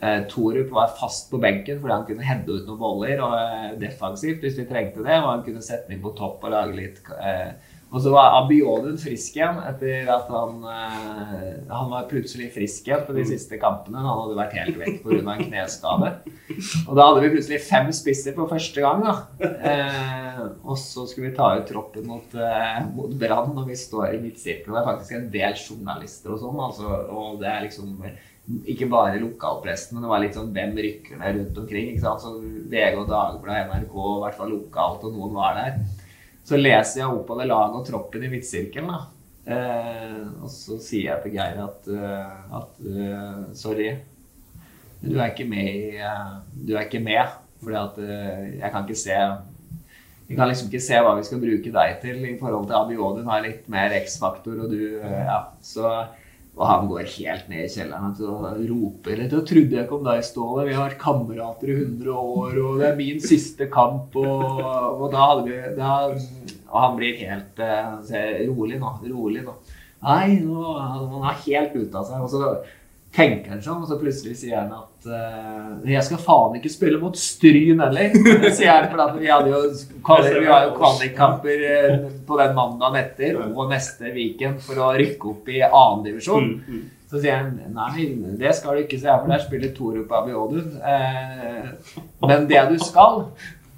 Eh, Torup var fast på benken fordi han kunne heade ut noen boller og eh, defensivt hvis vi trengte det. Og han kunne sette den inn på topp og lage litt eh, Og så var Abiodun frisk igjen etter at han eh, Han var plutselig frisk igjen på de siste kampene. Han hadde vært helt vekk pga. en kneskade. Og da hadde vi plutselig fem spisser for første gang. da. Eh, og så skulle vi ta ut troppen mot, eh, mot Brann og vi står i midtsirkelen. Det er faktisk en del journalister og sånn. Altså, og det er liksom ikke bare lokalpressen, men det var litt sånn hvem rykker ned rundt omkring. ikke sant? Så VG og Dagbladet, NRK, i hvert fall lokalt, og noen var der. Så leser jeg opp av det laget og troppen i midtsirkelen. da. Eh, og så sier jeg til Geir at, eh, at uh, sorry, du er ikke med i Du er ikke med, fordi at jeg kan ikke se Vi kan liksom ikke se hva vi skal bruke deg til i forhold til Abiodun har litt mer X-faktor, og du Ja, så og han går helt ned i kjelleren og roper Det trodde jeg ikke om deg, Ståle. Vi har vært kamerater i 100 år, og det er min siste kamp. Og, og da hadde vi da, Og han blir helt uh, Rolig nå. Rolig nå. Nei, nå, han er helt ute av seg. Og så tenker han sånn, og så plutselig sier han at uh, jeg skal faen ikke spille mot Stryn heller. Sier han, for vi hadde jo vi har jo kvalikkamper eh, på den mandagen etter og neste weekend for å rykke opp i annendivisjon. Mm. Så sier han nei, det skal du ikke se, for der spiller Torup Abiodun. Eh, men det du skal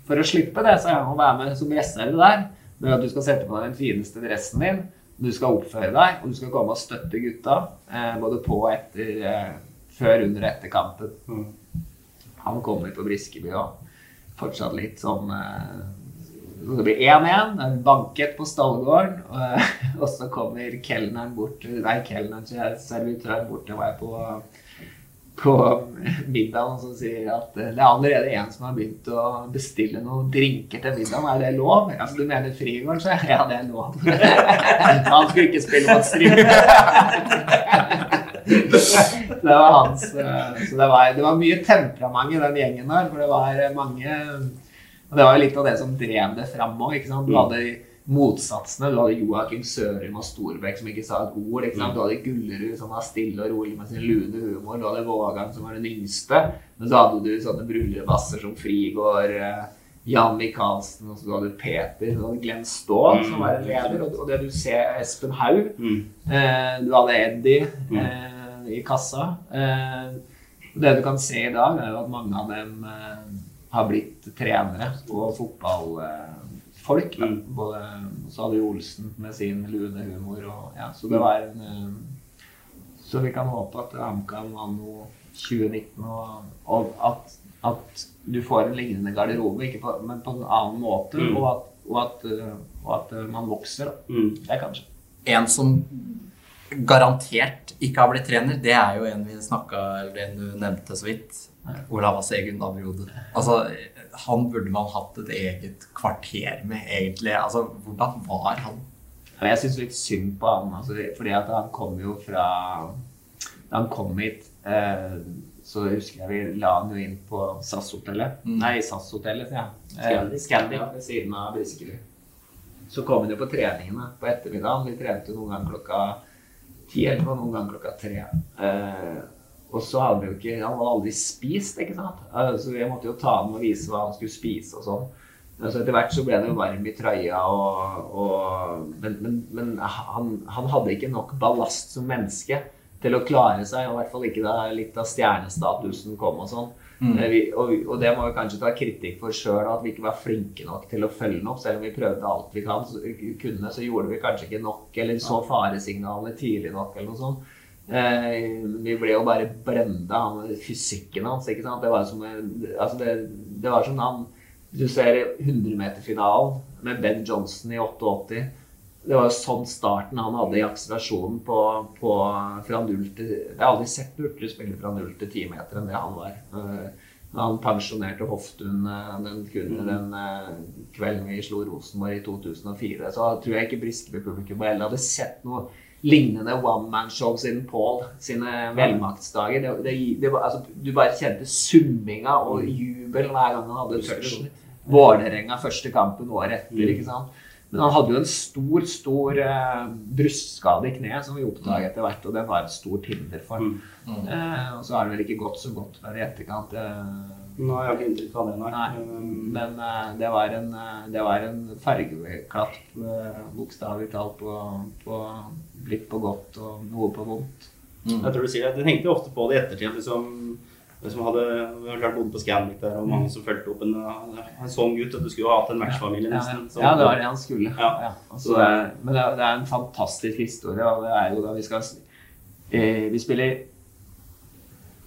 for å slippe det, så er å være med som reserve der. Det er at du skal sette på deg den fineste dressen din. Du skal oppføre deg, og du skal komme og støtte gutta. Eh, både på og etter eh, Før, under og etter kampen. Mm. Han kommer på Briskeby og fortsatt litt sånn eh, Det blir 1-1. Det er en bankett på stallgården. Og, *laughs* og så kommer kelneren bort Nei, kelneren, servitøren bort til meg på på middagen som sier at eh, det er allerede en som har begynt å bestille noen drinker til middagen. Er det lov? Ja, så du mener Frigården, så ja, det er lov. *laughs* Han skulle ikke spille mot Stryn. *laughs* det var hans eh, Så det var, det var mye temperament i den gjengen der, for det var mange Og det var jo litt av det som drev det fram òg. Du hadde motsatsene. Du hadde Joakim Sørum og Storbekk som ikke sa et ord. sant? Du hadde Gullerud som var stille og rolig med sin lune humor. Du hadde Vågan som var den yngste. Men så hadde du sånne brullebasser som Frigård, eh, Jan Michaelsen, og så hadde du Peter, du hadde Glenn Ståhl som var en leder. Og, det du ser, Espen Haug. Mm. Eh, du hadde Eddie eh, i kassa. Eh, det du kan se i dag, er jo at mange av dem har blitt trenere og fotballfolk. da. Mm. Både, så hadde jo Olsen med sin lune humor. Og, ja, så det var en eh, Så vi kan håpe at HamKam anno 2019 og, og at, at du får en lignende garderobe, ikke på, men på en annen måte, Mm. og, at, og, at, eh, og at eh, man vokser. Da. Mm. Det er kanskje. En som garantert ikke har blitt trener, det er jo en vi snakka Eller en du nevnte så vidt. Olavas egen Abriode. Altså, han burde man hatt et eget kvarter med, egentlig. Altså, hvordan var han? Jeg syns litt synd på han, altså, fordi at han kom jo fra Da han kom hit, eh, så husker jeg vi la han jo inn på SAS-hotellet. Mm. Nei, SAS-hotellet, sier jeg. Scandic. Ved siden av Briskeby. Så kom han jo på treningene på ettermiddagen. Vi trente noen ganger klokka ti eller noen ganger klokka tre. Eh, og så hadde vi jo ikke Han hadde aldri spist, ikke sant. Eh, så vi måtte jo ta med og vise hva han skulle spise og sånn. Så etter hvert så ble det jo varm i trøya, og, og, men, men, men han, han hadde ikke nok ballast som menneske til å klare seg, og i hvert fall ikke da litt av stjernestatusen kom og sånn. Mm. Vi, og, og det må vi kanskje ta kritikk for sjøl, at vi ikke var flinke nok til å følge den opp. Selv om vi prøvde alt vi kan, så, kunne, så gjorde vi kanskje ikke nok, eller så faresignalene tidlig nok, eller noe sånt. Eh, vi ble jo bare brenda av fysikken hans. ikke sant? Det var som, altså det, det var som han Du ser 100-meterfinalen med Ben Johnson i 88. det var jo sånn starten han hadde i akselerasjonen på, på fra null til Jeg har aldri sett Urtle spille fra null til ti meter enn det han var. Eh, Han pensjonerte Hoftun eh, den, kun- den kvelden vi slo Rosenborg i 2004. Så tror jeg ikke Briskeby-publikum heller hadde sett noe lignende one man-show siden Paul sine velmaktsdager. Det, det, det var, altså, du bare kjente summinga og jubel hver gang han hadde touch. Vålerenga første kampen året etter. ikke sant? Men han hadde jo en stor, stor uh, brystskade i kneet som vi oppdaget etter hvert, og den var et stort hinder for ham. Uh, og så har det vel ikke gått så godt med det i etterkant. Eh, Nå har jeg ikke inntrykk av det, nei. Nei, Um, men eh, det var en, eh, det var en fargeklatt, eh, bokstavelig talt, på, på litt på godt og noe på vondt. Jeg tror du sier det. Jeg tenkte ofte på det i ettertid. liksom som hadde, Vi har klart bodd på Scandic der, og mange som fulgte opp en, en sånn gutt. at Du skulle jo ha hatt en matchfamilie, nesten. ja. ja, det var det han skulle. Ja. Ja, altså, det er, men det er, det er en fantastisk historie, og det er jo da vi skal eh, Vi spiller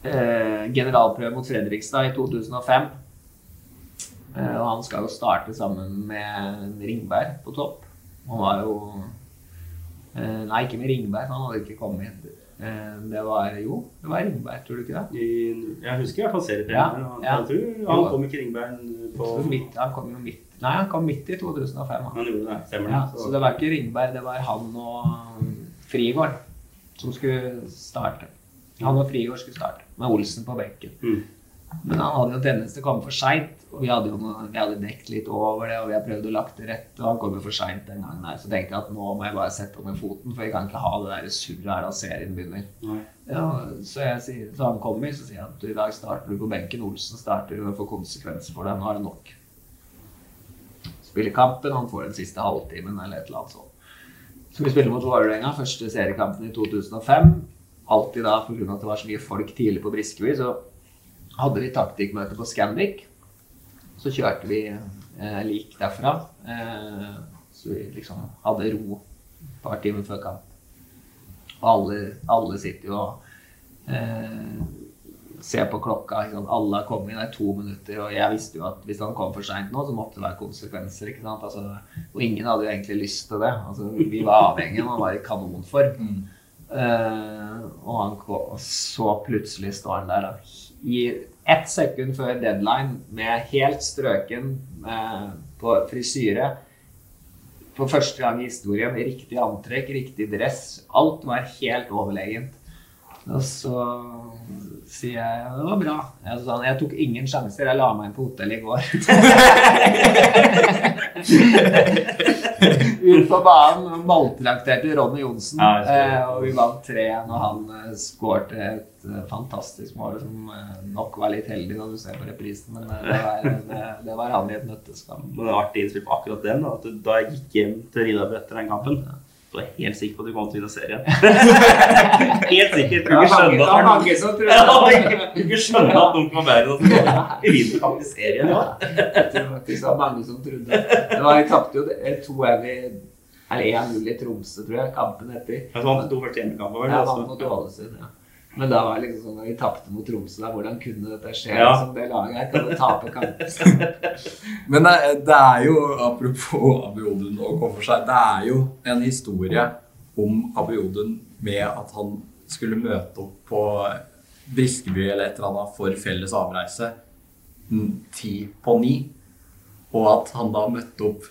generalprøve mot Fredrikstad i 2005. Eh, og han skal jo starte sammen med Ringberg på topp. Han var jo eh, Nei, ikke med Ringberg, han hadde ikke kommet. Eh, det var jo Det var Ringberg, tror du ikke det? I, jeg husker i hvert fall serietreneren. Ja, ja. Jeg tror han kom ikke Ringberg på midt, han kom jo midt Nei, han kom midt i 2005. Han. Han gjorde det, stemmer Ja, så det var ikke Ringberg, det var han og Frigård som skulle starte. Han og Frigård skulle starte, med Olsen på benken. Mm. Men han hadde jo tendens til å komme for seint, og vi hadde jo noe, vi hadde dekt litt over det, og vi har prøvd å lagt det rett, og han kom jo for seint den gangen her. Så tenkte jeg at nå må jeg bare sette med foten, for vi kan ikke ha det der surret her da serien begynner. Ja, så, jeg sier, så han kommer, så sier jeg at i dag starter du på benken. Olsen starter, og det får konsekvenser for deg. Nå er det nok. Spiller kampen, han får den siste halvtimen eller et eller annet sånt. Så vi spiller mot Vålerenga, første seriekampen i 2005. Alltid da, pga. at det var så mye folk tidlig på Briskeby, så hadde vi taktikkmøte på Scandic. Så kjørte vi eh, lik derfra. Eh, så vi liksom hadde ro et par timer før kamp. Og alle, alle sitter jo og eh, ser på klokka. Ikke? Alle har kommet inn, det er to minutter. Og jeg visste jo at hvis han kom for seint nå, så måtte det være konsekvenser. ikke sant? Altså, og ingen hadde jo egentlig lyst til det. Altså, vi var avhengige, man var i kanonform. Eh, og, han, så plutselig står han der i ett sekund før deadline med helt strøken eh, på frisyre. For første gang i historien. Riktig antrekk, riktig dress. Alt var helt overlegent. Og så sier jeg det var bra. Jeg, sa, jeg tok ingen sjanser. Jeg la meg inn på hotellet i går. *laughs* Ut på banen maltrakterte Ronny Johnsen. Ja, eh, og vi vant 3-1, og han eh, skårte et eh, fantastisk mål som eh, nok var litt heldig når du ser på reprisen, men det, var, det, det var han i et nøtteskall. Det var artig innspill på akkurat den. Da, at da jeg gikk hjem til Rida etter den kampen, så er helt sikker på at du kom til å vinne serien. *laughs* helt sikker. Du ikke mange, skjønne det var mange at som du ikke skjønne at noen kan være det. Vi vinner faktisk serien, var faktisk det var mange som trodde. Det var, vi tapte jo det- to vi Eller 1-0 i Tromsø, tror jeg, kampen etter. Jeg vant to første hjemmekamper. vel, Ja, vant mot Ålesund, ja. Men da var det liksom sånn når vi tapte mot Tromsø, da, hvordan kunne dette skje? Ja. Liksom, det laget her kan jo tape kampen. *laughs* Men det, det er jo, apropos Abiodun og komme for seg, det er jo en historie om Abiodun med at han skulle møte opp på Briskeby eller et eller annet for felles avreise ti på ni, og at han da møtte opp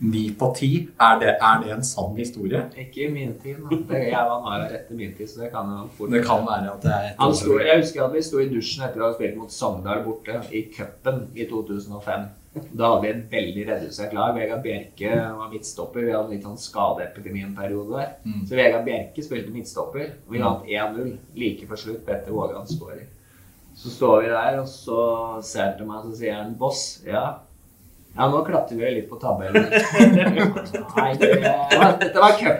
ni på ti. Er det, er det en sann historie? Ikke i min tid. Det, jeg var nær etter min tid, så det kan jo fort Det kan være at det er et Han sto, jeg husker at vi sto i dusjen etter å ha spilt mot Sogndal borte i cupen i 2005. Da hadde vi et veldig redusert lag. Vegard Bjerke var midtstopper. Vi hadde litt sånn skadeepidemi en periode der. Mm. Så Vegard Bjerke spilte midtstopper. og Vi vant 1-0 like før slutt. Petter Vågan skårer. Så står vi der, og så ser han til meg og så sier han 'Boss, ja, ja, nå klatrer vi litt på tabellen. *laughs* Nei, det, dette var cup.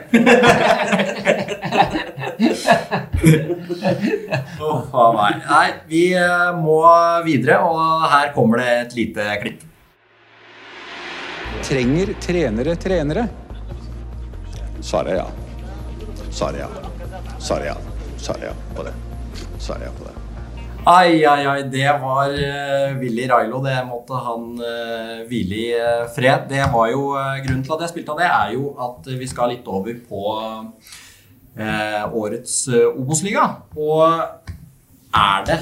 Huff faen meg. Nei, vi eh, må videre, og her kommer det et lite klipp. Trenger trenere trenere? Svaret er ja. Svaret er ja. Svaret er ja. Svaret er ja på det. Svaret er ja på det. Ai, ai, ai. Det var uh, Willy Railo. Det måtte han uh, hvile i uh, fred. Det var jo uh, Grunnen til at jeg spilte av det, er jo at vi skal litt over på årets Obos-liga. Og er det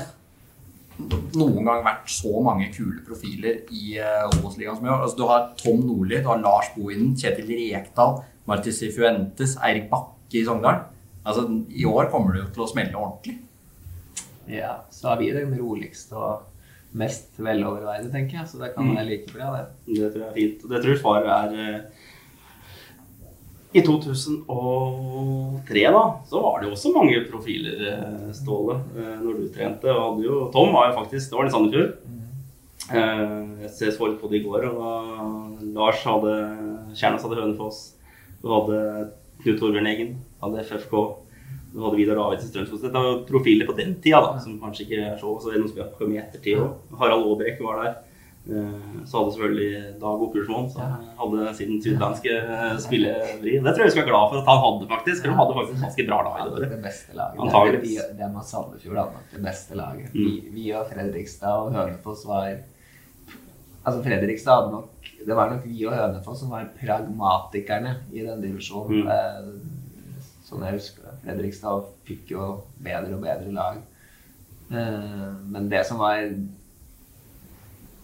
noen gang vært så mange kule profiler i Obos-ligaen som i år? Altså, du har Tom Nordli, du har Lars Bohinen, Kjetil Rekdal, Martis Fuentes, Eirik Bakke i Sogndal. Altså, I år kommer det jo til å smelle ordentlig. Ja, så har vi den roligste og mest veloverveide, tenker jeg. Så det kan Mm. være like bra, det. Det tror jeg er fint. Og det tror jeg svaret er eh, I 2003 da, så var det jo også mange profiler, eh, Ståle, eh, når du trente. Og jo, Tom var jo faktisk Det var i Sandefjord. Jeg ser- litt på det i går, og Lars hadde Kjernas hadde Hønefoss. Du hadde Knut Torbjørn Eggen, hadde FFK. Du hadde Vidar Davidsen Strømsgodset. Dette var jo profiler på den tida, da, som kanskje ikke er så Så det noen som har kommet i ettertid Og Harald Aabrekk var der. Eh, Så hadde selvfølgelig Dag Oppgjørsmoen som hadde sin sydlandske eh, spillevri. Det tror jeg vi skal være glad for at han hadde, faktisk. For de hadde faktisk ganske bra lag i det. Det beste laget. Antageligvis. Vi- Dem av Sandefjord hadde nok det beste laget. Mm. Vi, vi og Fredrikstad og Hønefoss var Altså Fredrikstad hadde nok Det var nok vi og Hønefoss som var pragmatikerne i den divisjonen. Mm. Eh, Sånn jeg husker det. Fredrikstad fikk jo bedre og bedre lag. Eh, Men det som var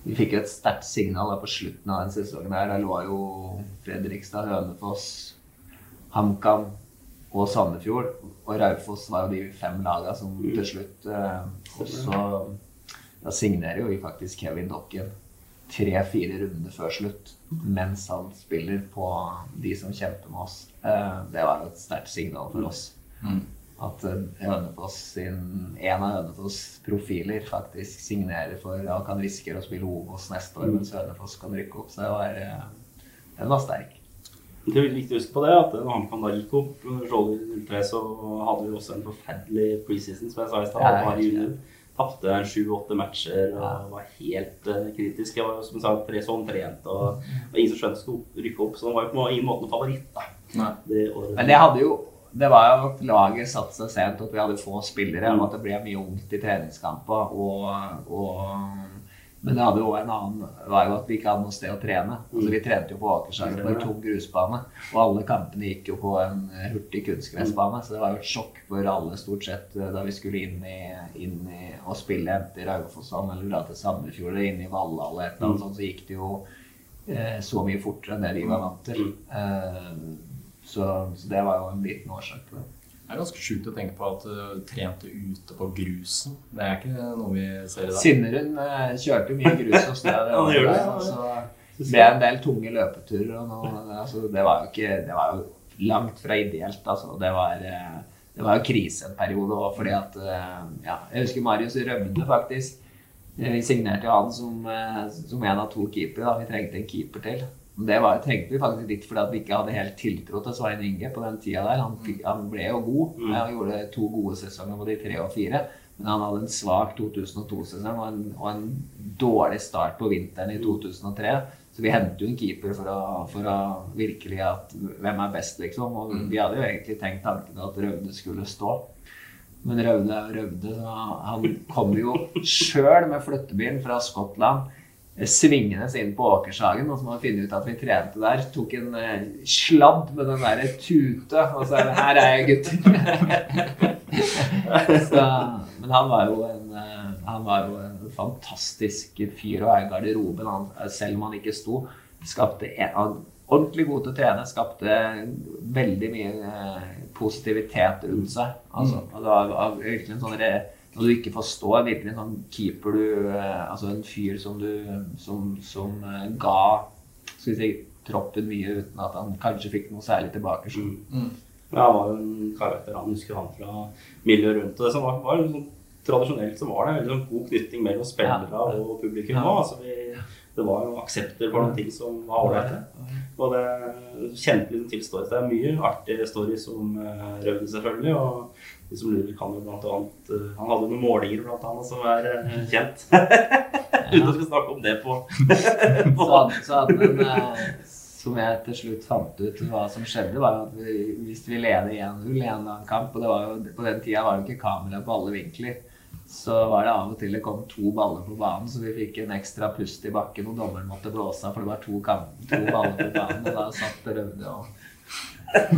Vi fikk jo et sterkt signal på slutten av den sesongen. her. Da lå jo Fredrikstad, Hønefoss, HamKam og Sandefjord. Og Raufoss var jo de fem lagene som til slutt også da signerer jo vi faktisk Kevin Dokken tre-fire runder før slutt mens han spiller på de som kjemper med oss. Eh, det var et sterkt signal for oss. At eh, Hønefoss sin, en av Hønefoss profiler faktisk signerer for ja, kan risikere å spille Obos neste år, mens Hønefoss kan rykke opp. Så det var, eh, den var sterk. Det er viktig å huske på det, at når HamKam da gikk opp under Skjold i 03, så hadde vi også en forferdelig preseason, som jeg sa i stad. Tapte en sju-åtte matcher og var helt uh, kritisk. Jeg var jo som jeg sa, tre sånn trent, og det var ingen som skjønte skulle rykke opp. Så han var jo på ingen måte favoritt. da. Det. Men det hadde jo det var jo at laget satte seg sent, at vi hadde få spillere. Og at det ble mye ungt i treningskamper. Og, og, men det hadde jo en annen var jo at vi ikke hadde noe sted å trene. Altså Vi trente jo på Akershagen på en tom grusbane. Og alle kampene gikk jo på en hurtig kunstgressbane. Så det var jo et sjokk for alle stort sett da vi skulle inn i, inn i og spille enten i Raufossand eller dra til Sandefjord eller inn i Valhall eller et eller annet sånt, så gikk det jo eh, så mye fortere enn det vi var vant til. Eh, så, så det var jo en liten årsak til det. Det er ganske sjukt å tenke på at du trente ute på grusen. Det er ikke noe vi ser i dag. Sinnerud eh, kjørte mye grus hos *laughs* deg. Ja, det gjør det, året. Så ble en del tunge løpeturer. Og noe, altså, det var jo ikke Det var jo langt fra ideelt. Altså. Det var, eh, det var jo krise en periode òg, fordi at eh, Ja, jeg husker Marius rømte faktisk. Eh, Vi signerte jo han som, eh, som en av to keepere. Vi trengte en keeper til. Det var, trengte vi faktisk litt fordi vi ikke hadde helt tiltro til Svein Inge på den tida der. Han, fikk, han ble jo god. Mm. Han gjorde to gode sesonger på de tre og fire. Men han hadde en svak 2002-sesong og, og en dårlig start på vinteren i 2003. Så vi hentet jo en keeper for å, for å virkelig at Hvem er best, liksom? Og vi hadde jo egentlig tenkt tanken at Røvde skulle stå. Men Røvde er Røvde. Han kom jo *laughs* sjøl med flyttebilen fra Skottland svingende inn på Åkershagen, og så må man finne ut at vi trente der. Tok en eh, sladd med den derre tute, og så er det 'Her er jeg, gutter'. *laughs* så, men han var jo en eh, Han var jo en fantastisk fyr å være i garderoben, han, eh, selv om han ikke sto. Skapte en, ordentlig god til å trene, skapte veldig mye positivitet rundt seg. Altså, og det var, virkelig en sånn når du ikke forstår virkelig en sånn keeper du eh, Altså en fyr som du Som, som eh, ga skal vi si, troppen mye uten at han kanskje fikk noe særlig tilbake. Så. Ja, han var jo en karakter. Han husker han fra miljøet rundt. Og det som var, var sånn, tradisjonelt så var det en sånn god knytting mellom spillere og publikum. Ja. Altså, vi, det var jo aksepter for noen ting som var ålreite. Og det kjente liksom til stories. Det er mye artige stories om uh, Raude, selvfølgelig. Og de som lurer, kan jo blant annet eh, Han hadde noen målinger, blant annet, som er eh, kjent. *laughs* Uten å skal snakke om det på, *laughs* Så, på så hadde den, eh, *laughs* som jeg til slutt fant ut hva som skjedde, var at vi, hvis vi leder 1-0 i en annen kamp Og det var jo, på den tida var det ikke kamera på alle vinkler. så var det av og til det kom to baller på banen, så vi fikk en ekstra pust i bakken, og dommeren måtte blåse av, for det var to, to baller på banen. Og da satt Røvde og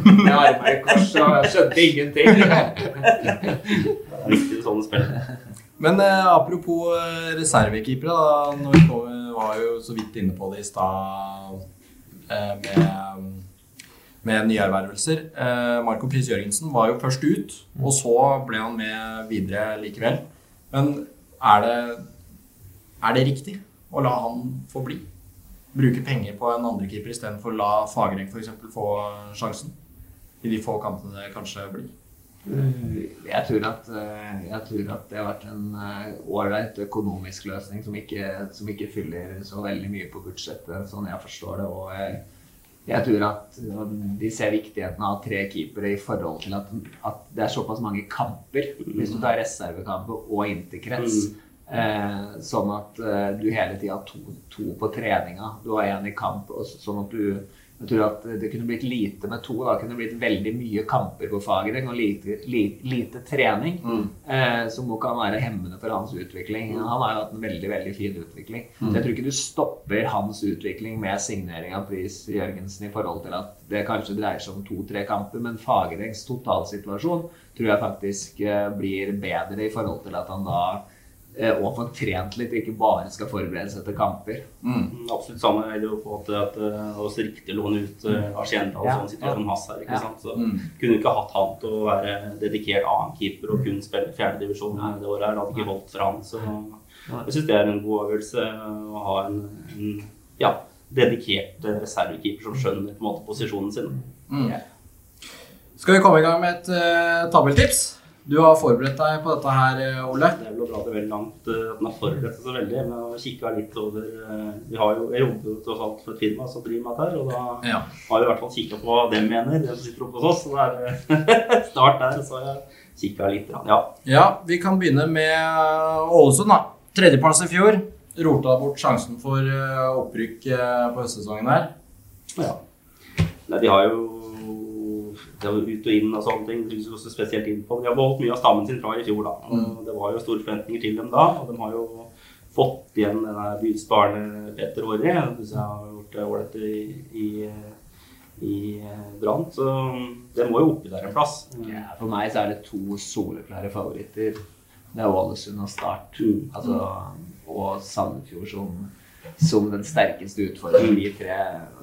med armene i kors og skjønte ingenting. *laughs* Det er viktig sånn spill. Men eh, apropos eh, reservekeepere, da. Når vi var jo så vidt inne på det i stad eh, med, med nyervervelser. Eh, Marco Pris Jørgensen var jo først ut, og så ble han med videre likevel. Men er det, er det riktig å la han få bli? Bruke penger på en andrekeeper istedenfor å la Fagereng f.eks. få sjansen? I de få kampene det kanskje blir. Jeg tror, at, eh, jeg tror at det har vært en eh, ålreit økonomisk løsning som ikke, som ikke fyller så veldig mye på budsjettet, sånn jeg forstår det. Og jeg, jeg tror at de ser viktigheten av tre keepere i forhold til at, at det er såpass mange kamper. Hvis du tar reservekamper og interkrets. Eh, sånn at eh, du hele tida har to, to på treninga. Du har én i kamp. Sånn at du jeg tror at det kunne blitt lite med to. Da kunne det blitt veldig mye kamper på Fagereng og lite, lite, lite trening. Eh, som også kan være hemmende for hans utvikling. Han har jo hatt en veldig veldig fin utvikling. Så jeg tror ikke du stopper hans utvikling med signering av Pris Jørgensen i forhold til at det kanskje dreier seg om to-tre kamper, men Fagerengs totalsituasjon tror jeg faktisk eh, blir bedre i forhold til at han da og få trent litt, ikke bare skal forberede seg til kamper. Mm, Absolutt samme er det jo på at det at det er også riktig å låne ut uh, Argenta og Ja, sånn situasjon ja. hans her. ikke Ja. sant? Så Mm. kunne ikke hatt han til å være dedikert annenkeeper og kun spille fjerdedivisjon det året her. Det hadde ikke holdt for han. Så jeg syns det er en god øvelse å ha en, en ja, dedikert eh, reservekeeper som skjønner på en måte posisjonen sin. Skal vi komme i gang med et uh, tabeltips? Du har forberedt deg på dette her, eh, Ole. Det er vel å dra det veldig langt eh, at den har forberedt seg så veldig. Men jeg har kikka litt over eh, Vi har jo, Jeg jobber jo tross alt for et firma som driver med dette her, og da Ja. har vi i hvert fall kikka på hva de mener, de som sitter oppe hos oss. Så det er *laughs* start der, så har jeg kikka litt. Ja. Ja, vi kan begynne med Ålesund, da. Tredjeplass i fjor. Rota bort sjansen for opprykk på høstsesongen her. ja. Nei, de har jo er ut og inn og sånne ting. Det går så spesielt inn på. De har beholdt mye av stammen sin fra i fjor. da. Og Det var jo store forventninger til dem da. Og de har jo fått igjen denne Arne Petter Aare. Jeg jeg har gjort det ålreit i, i, i Brann. Så det må jo oppi der en plass. Ja, for meg så er det to soleklare favoritter. Det er Ålesund og Start. Mm. Altså, og Sandefjord som, som den sterkeste utfordringen. De tre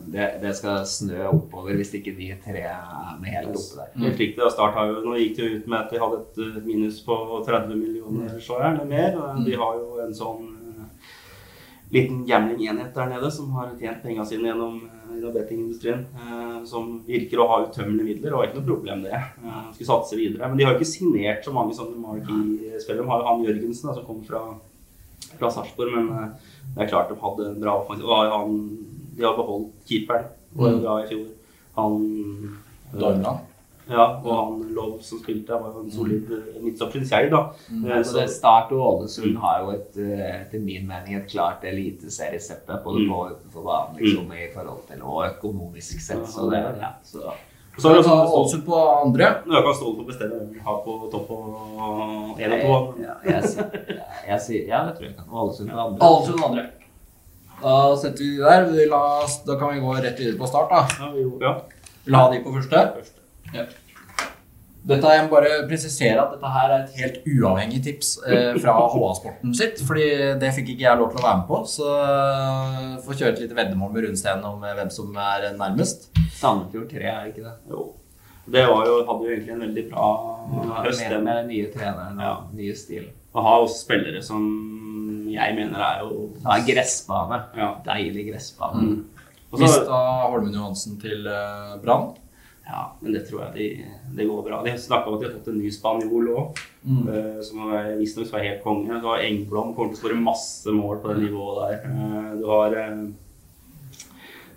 det, det skal snø oppover hvis ikke de tre er med helt oppe der. Helt riktig. og Start har jo, nå gikk det jo ut med at de hadde et eh, minus på 30 millioner så er mer. og De har jo en sånn eh, liten gambling-enhet der nede som har tjent pengene sine gjennom, eh, bettingindustrien. Eh, som virker å ha utømmelige midler, og ikke noe problem det. Eh, skulle satse videre. Men de har jo ikke signert så mange sånne marquee-spillere. De har jo han Jørgensen da, som kommer fra, fra Sarpsborg, men eh, det er klart de hadde en bra offensiv. Han, de har beholdt keeperen, og det bra i fjor. Han eh, Dormland. ja, og han Lov som spilte der, var jo en solid eh, midtstopper, jeg, da. Eh, Så Start og Ålesund har jo et, etter min mening et klart eliteseriesetup både på og utenfor banen liksom, i forhold til og økonomisk sett. Så det, ja, så. Så har du Ta Ålesund på andre. Du kan stole på å bestemme hvem du har på topp og én og to. Ja, jeg, sier- jeg sier Ja, det tror jeg kan. Ålesund på andre. Ålesund andre. Da setter vi de der. Vi la, da kan vi gå rett videre på start, da. Ja, vi ja. Vil du ha de på første? Ja. Dette Jeg må bare presisere at dette her er et helt uavhengig tips eh, fra HA-sporten sitt. Fordi det fikk ikke jeg lov til å være med på. Så få får kjøre et lite veddemål med Rundsten om eh, hvem som er nærmest. Sandefjord 3, er ikke det? Jo. Det var jo, hadde jo egentlig en veldig bra høst. Med, med den nye treneren og Ja. nye stil. Og har også spillere som jeg mener er jo Ja, gressbane. Ja. Deilig gressbane. Mm. så- Mista Holmen Johansen til eh, Brann. Ja, men det tror jeg de, det går bra. De snakka om at de har fått en ny spanjol òg, Mm. som er- visstnok skal være helt konge. Du har Engblom, kommer til å skåre masse mål på det nivået der. Uh, Du har uh,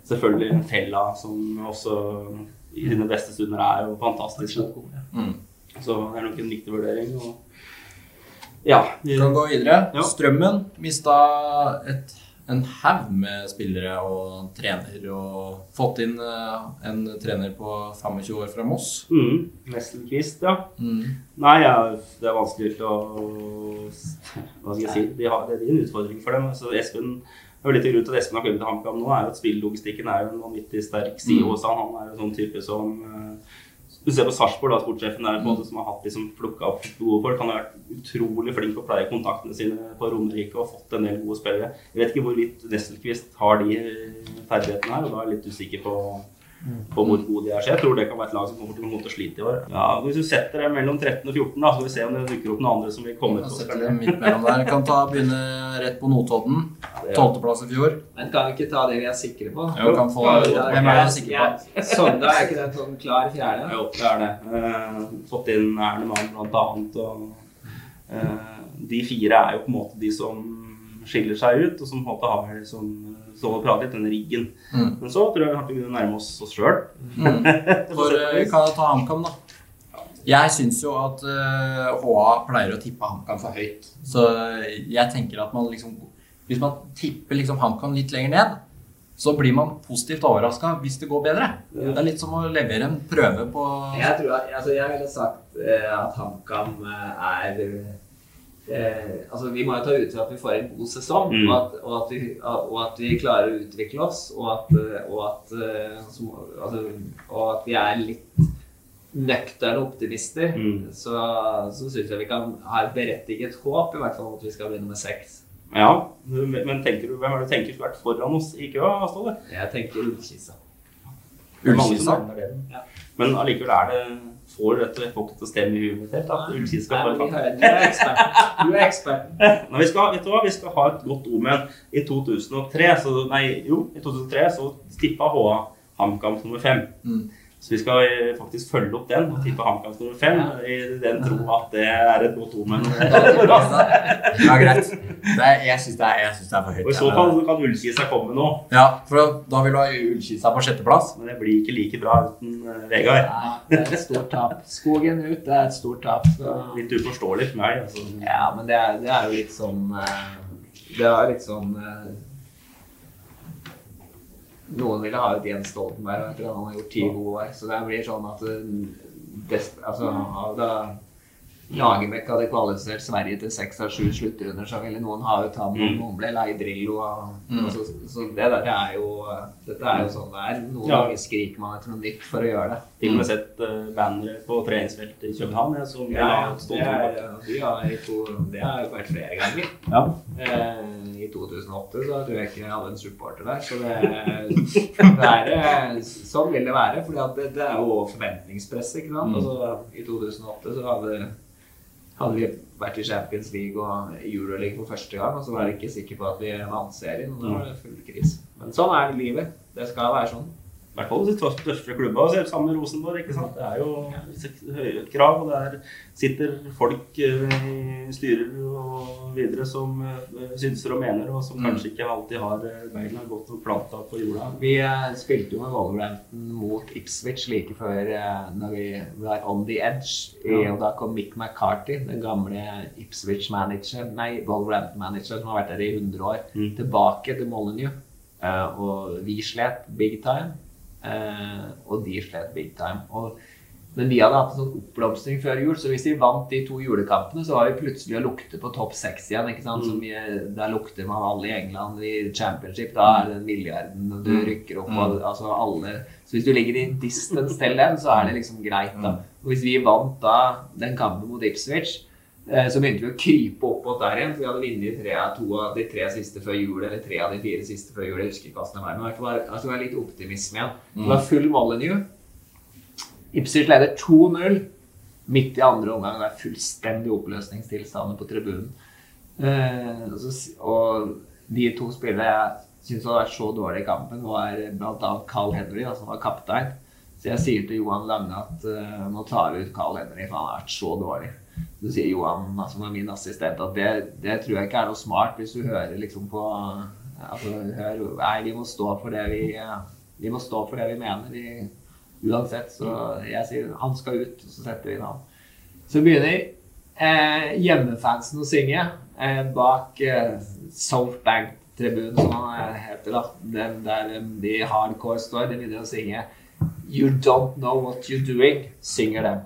selvfølgelig Tella, som også i sine beste stunder er jo fantastisk. Mm. Så det er nok en viktig vurdering. Og ja, Vi kan gå videre. Ja. Strømmen mista et en haug med spillere og trener, og fått inn eh, en trener på 25 år fra Moss. Mm. Nesselquist, ja. Mm. Nei, ja, det er vanskelig å Hva skal jeg si? De har, det er en utfordring for dem. Så Espen det er jo litt grunn til at Espen har kommet til HamKam nå, er jo at spilllogistikken er jo en vanvittig sterk side hos han. Han er jo sånn type som eh, Du ser på Sarpsborg, sportssjefen der, måte, som har hatt liksom plukka opp gode folk. Han har vært utrolig flink på å pleie kontaktene sine på Romerike og fått en del gode spillere. Jeg vet ikke hvorvidt Nesselquist har de ferdighetene her, og da er jeg litt usikker på på hvor gode de er. Så jeg tror det kan være et lag som kommer til å måtte slite i år. Ja, Hvis du setter dem mellom 13 og 14, da, så skal vi se om det dukker opp noen andre som vil komme å setter dem midt mellom der. Kan ta, begynne rett på Notodden. det- Tolvteplass i fjor. Men kan vi ikke ta det vi er sikre på? Jo, kan få, hvem er du sikre på? Ja, Sogndal, er ikke den sånn klar fjerde? Jo, det er det. Eh, fått inn Ernemann blant annet. Og, eh, de fire er jo på en måte de som skiller seg ut, og som på en måte har liksom, stå og prate litt, den riggen. Mm. Men så tror jeg vi har til å nærme oss oss sjøl. Mm. *laughs* For eh, vi kan ta HamKam, da. Jeg syns jo at uh, HA pleier å tippe HamKam for høyt. Så jeg tenker at man liksom Hvis man tipper liksom HamKam litt lenger ned, så blir man positivt overraska hvis det går bedre. Det er litt som å levere en prøve på Jeg tror at, altså jeg ville sagt eh, at HamKam eh, er eh, Altså Vi må jo ta ut fra at vi får en god sesong, Mm. og, at, og, at vi, og at vi klarer å utvikle oss, og at, eh, og at, eh, som, altså, og at vi er litt nøkterne optimister. Mm. Så, så syns jeg vi kan ha et berettiget håp, i hvert fall at vi skal begynne med seks. Ja, men tenker du, hvem er det du tenker skulle vært foran oss i køa, Ståle? Jeg tenker Ullkisa. Ullkisa. Men allikevel er det Får dette folk til å stemme i huet mitt helt? At Ullkisa skal få et Du er eksperten. Du er. *laughs* Nei, vi skal, vet du hva, vi skal ha et godt omen. I 2003, så, nei, jo, i 2003 så tippa HA HamKam nummer fem. Mm. Så vi skal eh, faktisk følge opp den og tippe HamKam nummer fem i den tro at det er et godt omen. *laughs* Ja, greit. Det er, jeg syns det, er- jeg synes det er for høyt. Og i så fall så kan Ullkisa komme nå. Ja, for da vil du ha Ullkisa på sjetteplass. Men det blir ikke like bra uten eh, Vegard. Nei, det er et stort tap. Skogen ut, det er et stort tap. Så. Litt uforståelig for meg. Altså. Ja, men det er, det er jo litt sånn eh, Det er litt sånn Noen ville ha ut Jens Stoltenberg etter at han har gjort ti gode år. Så det blir sånn at eh, altså, da Lagerbäck hadde kvalifisert Sverige til seks av sju sluttrunder, så ville noen ha ut ham, Mm. noen ble lei Drillo. Mm. så, så det der er jo Dette er jo sånn det er. Noen Ja. ganger skriker man etter noe nytt for å gjøre det. Til og med sett uh, bannere på treningsfeltet i København. Jeg så Ja, ja, det, er, de har to, det har jo vært flere ganger. ja. Eh, I 2008 så tror jeg ikke jeg hadde en supporter der. Så det, det er, eh, sånn vil det være. For det, det er jo forventningspress. ikke sant? Altså, I 2008 så hadde, hadde vi vært i Champions League og Euroleague for første gang, og så var jeg ikke sikker på at vi vant serien. og Da var det full krise. Men sånn er livet. Det skal være sånn. Hvert fall de største klubba. og Sammen med Rosenborg. ikke sant? Det er jo høye krav, og der sitter folk eh, i styrer og videre som eh, synser og mener, og som kanskje ikke alltid har eh, beina godt nok planta på jorda. Vi eh, spilte jo med Wolverhampton mot Ipswich like før eh, når vi var on the edge. Ja. og da kom Mick McCarty, den gamle Ipswich-manager, nei, Wolverhampton-manager som har vært der i 100 år, Mm. tilbake til Molyneux. Eh, og vi slet big time, eh, og de slet big time. Og, men vi hadde hatt en sånn oppblomstring før jul, så hvis vi vant de to julekampene, så var vi plutselig å lukte på topp seks igjen. ikke sant? Som vi, der lukter man alle i England i championship. Da er det en milliarden, du rykker opp og altså alle Så hvis du ligger i distance til den, så er det liksom greit, da. Og hvis vi vant da den kampen mot Ipswich, eh, så begynte vi å krype opp mot der igjen. For vi hadde vunnet tre to av de tre siste før jul, eller tre av de fire siste før jul. Jeg husker ikke hva det var. Men det var, altså, det var litt optimisme igjen. Det var full Molyneux. Ipswich leder 2-0 midt i andre omgang. Det er fullstendig oppløsningstilstander på tribunen. Eh, og, de to spillerne jeg syns hadde vært så dårlige i kampen, var bl.a. Carl Henry, som var kaptein. Så jeg sier til Johan Lange at eh, nå tar vi ut Carl Henry, for han har vært så dårlig. Så sier Johan, som er min assistent, at det, det tror jeg ikke er noe smart hvis du hører liksom på altså, hør, Nei, vi må stå for det vi eh, Vi stå for det vi mener. Vi, uansett. Så jeg sier han skal ut, og så setter vi inn han. Så begynner eh, hjemmefansen å synge eh, bak eh, South Bank tribunen, som han heter, da, den der um, de hardcore står, de begynner å synge You don't know what you're doing, synger dem.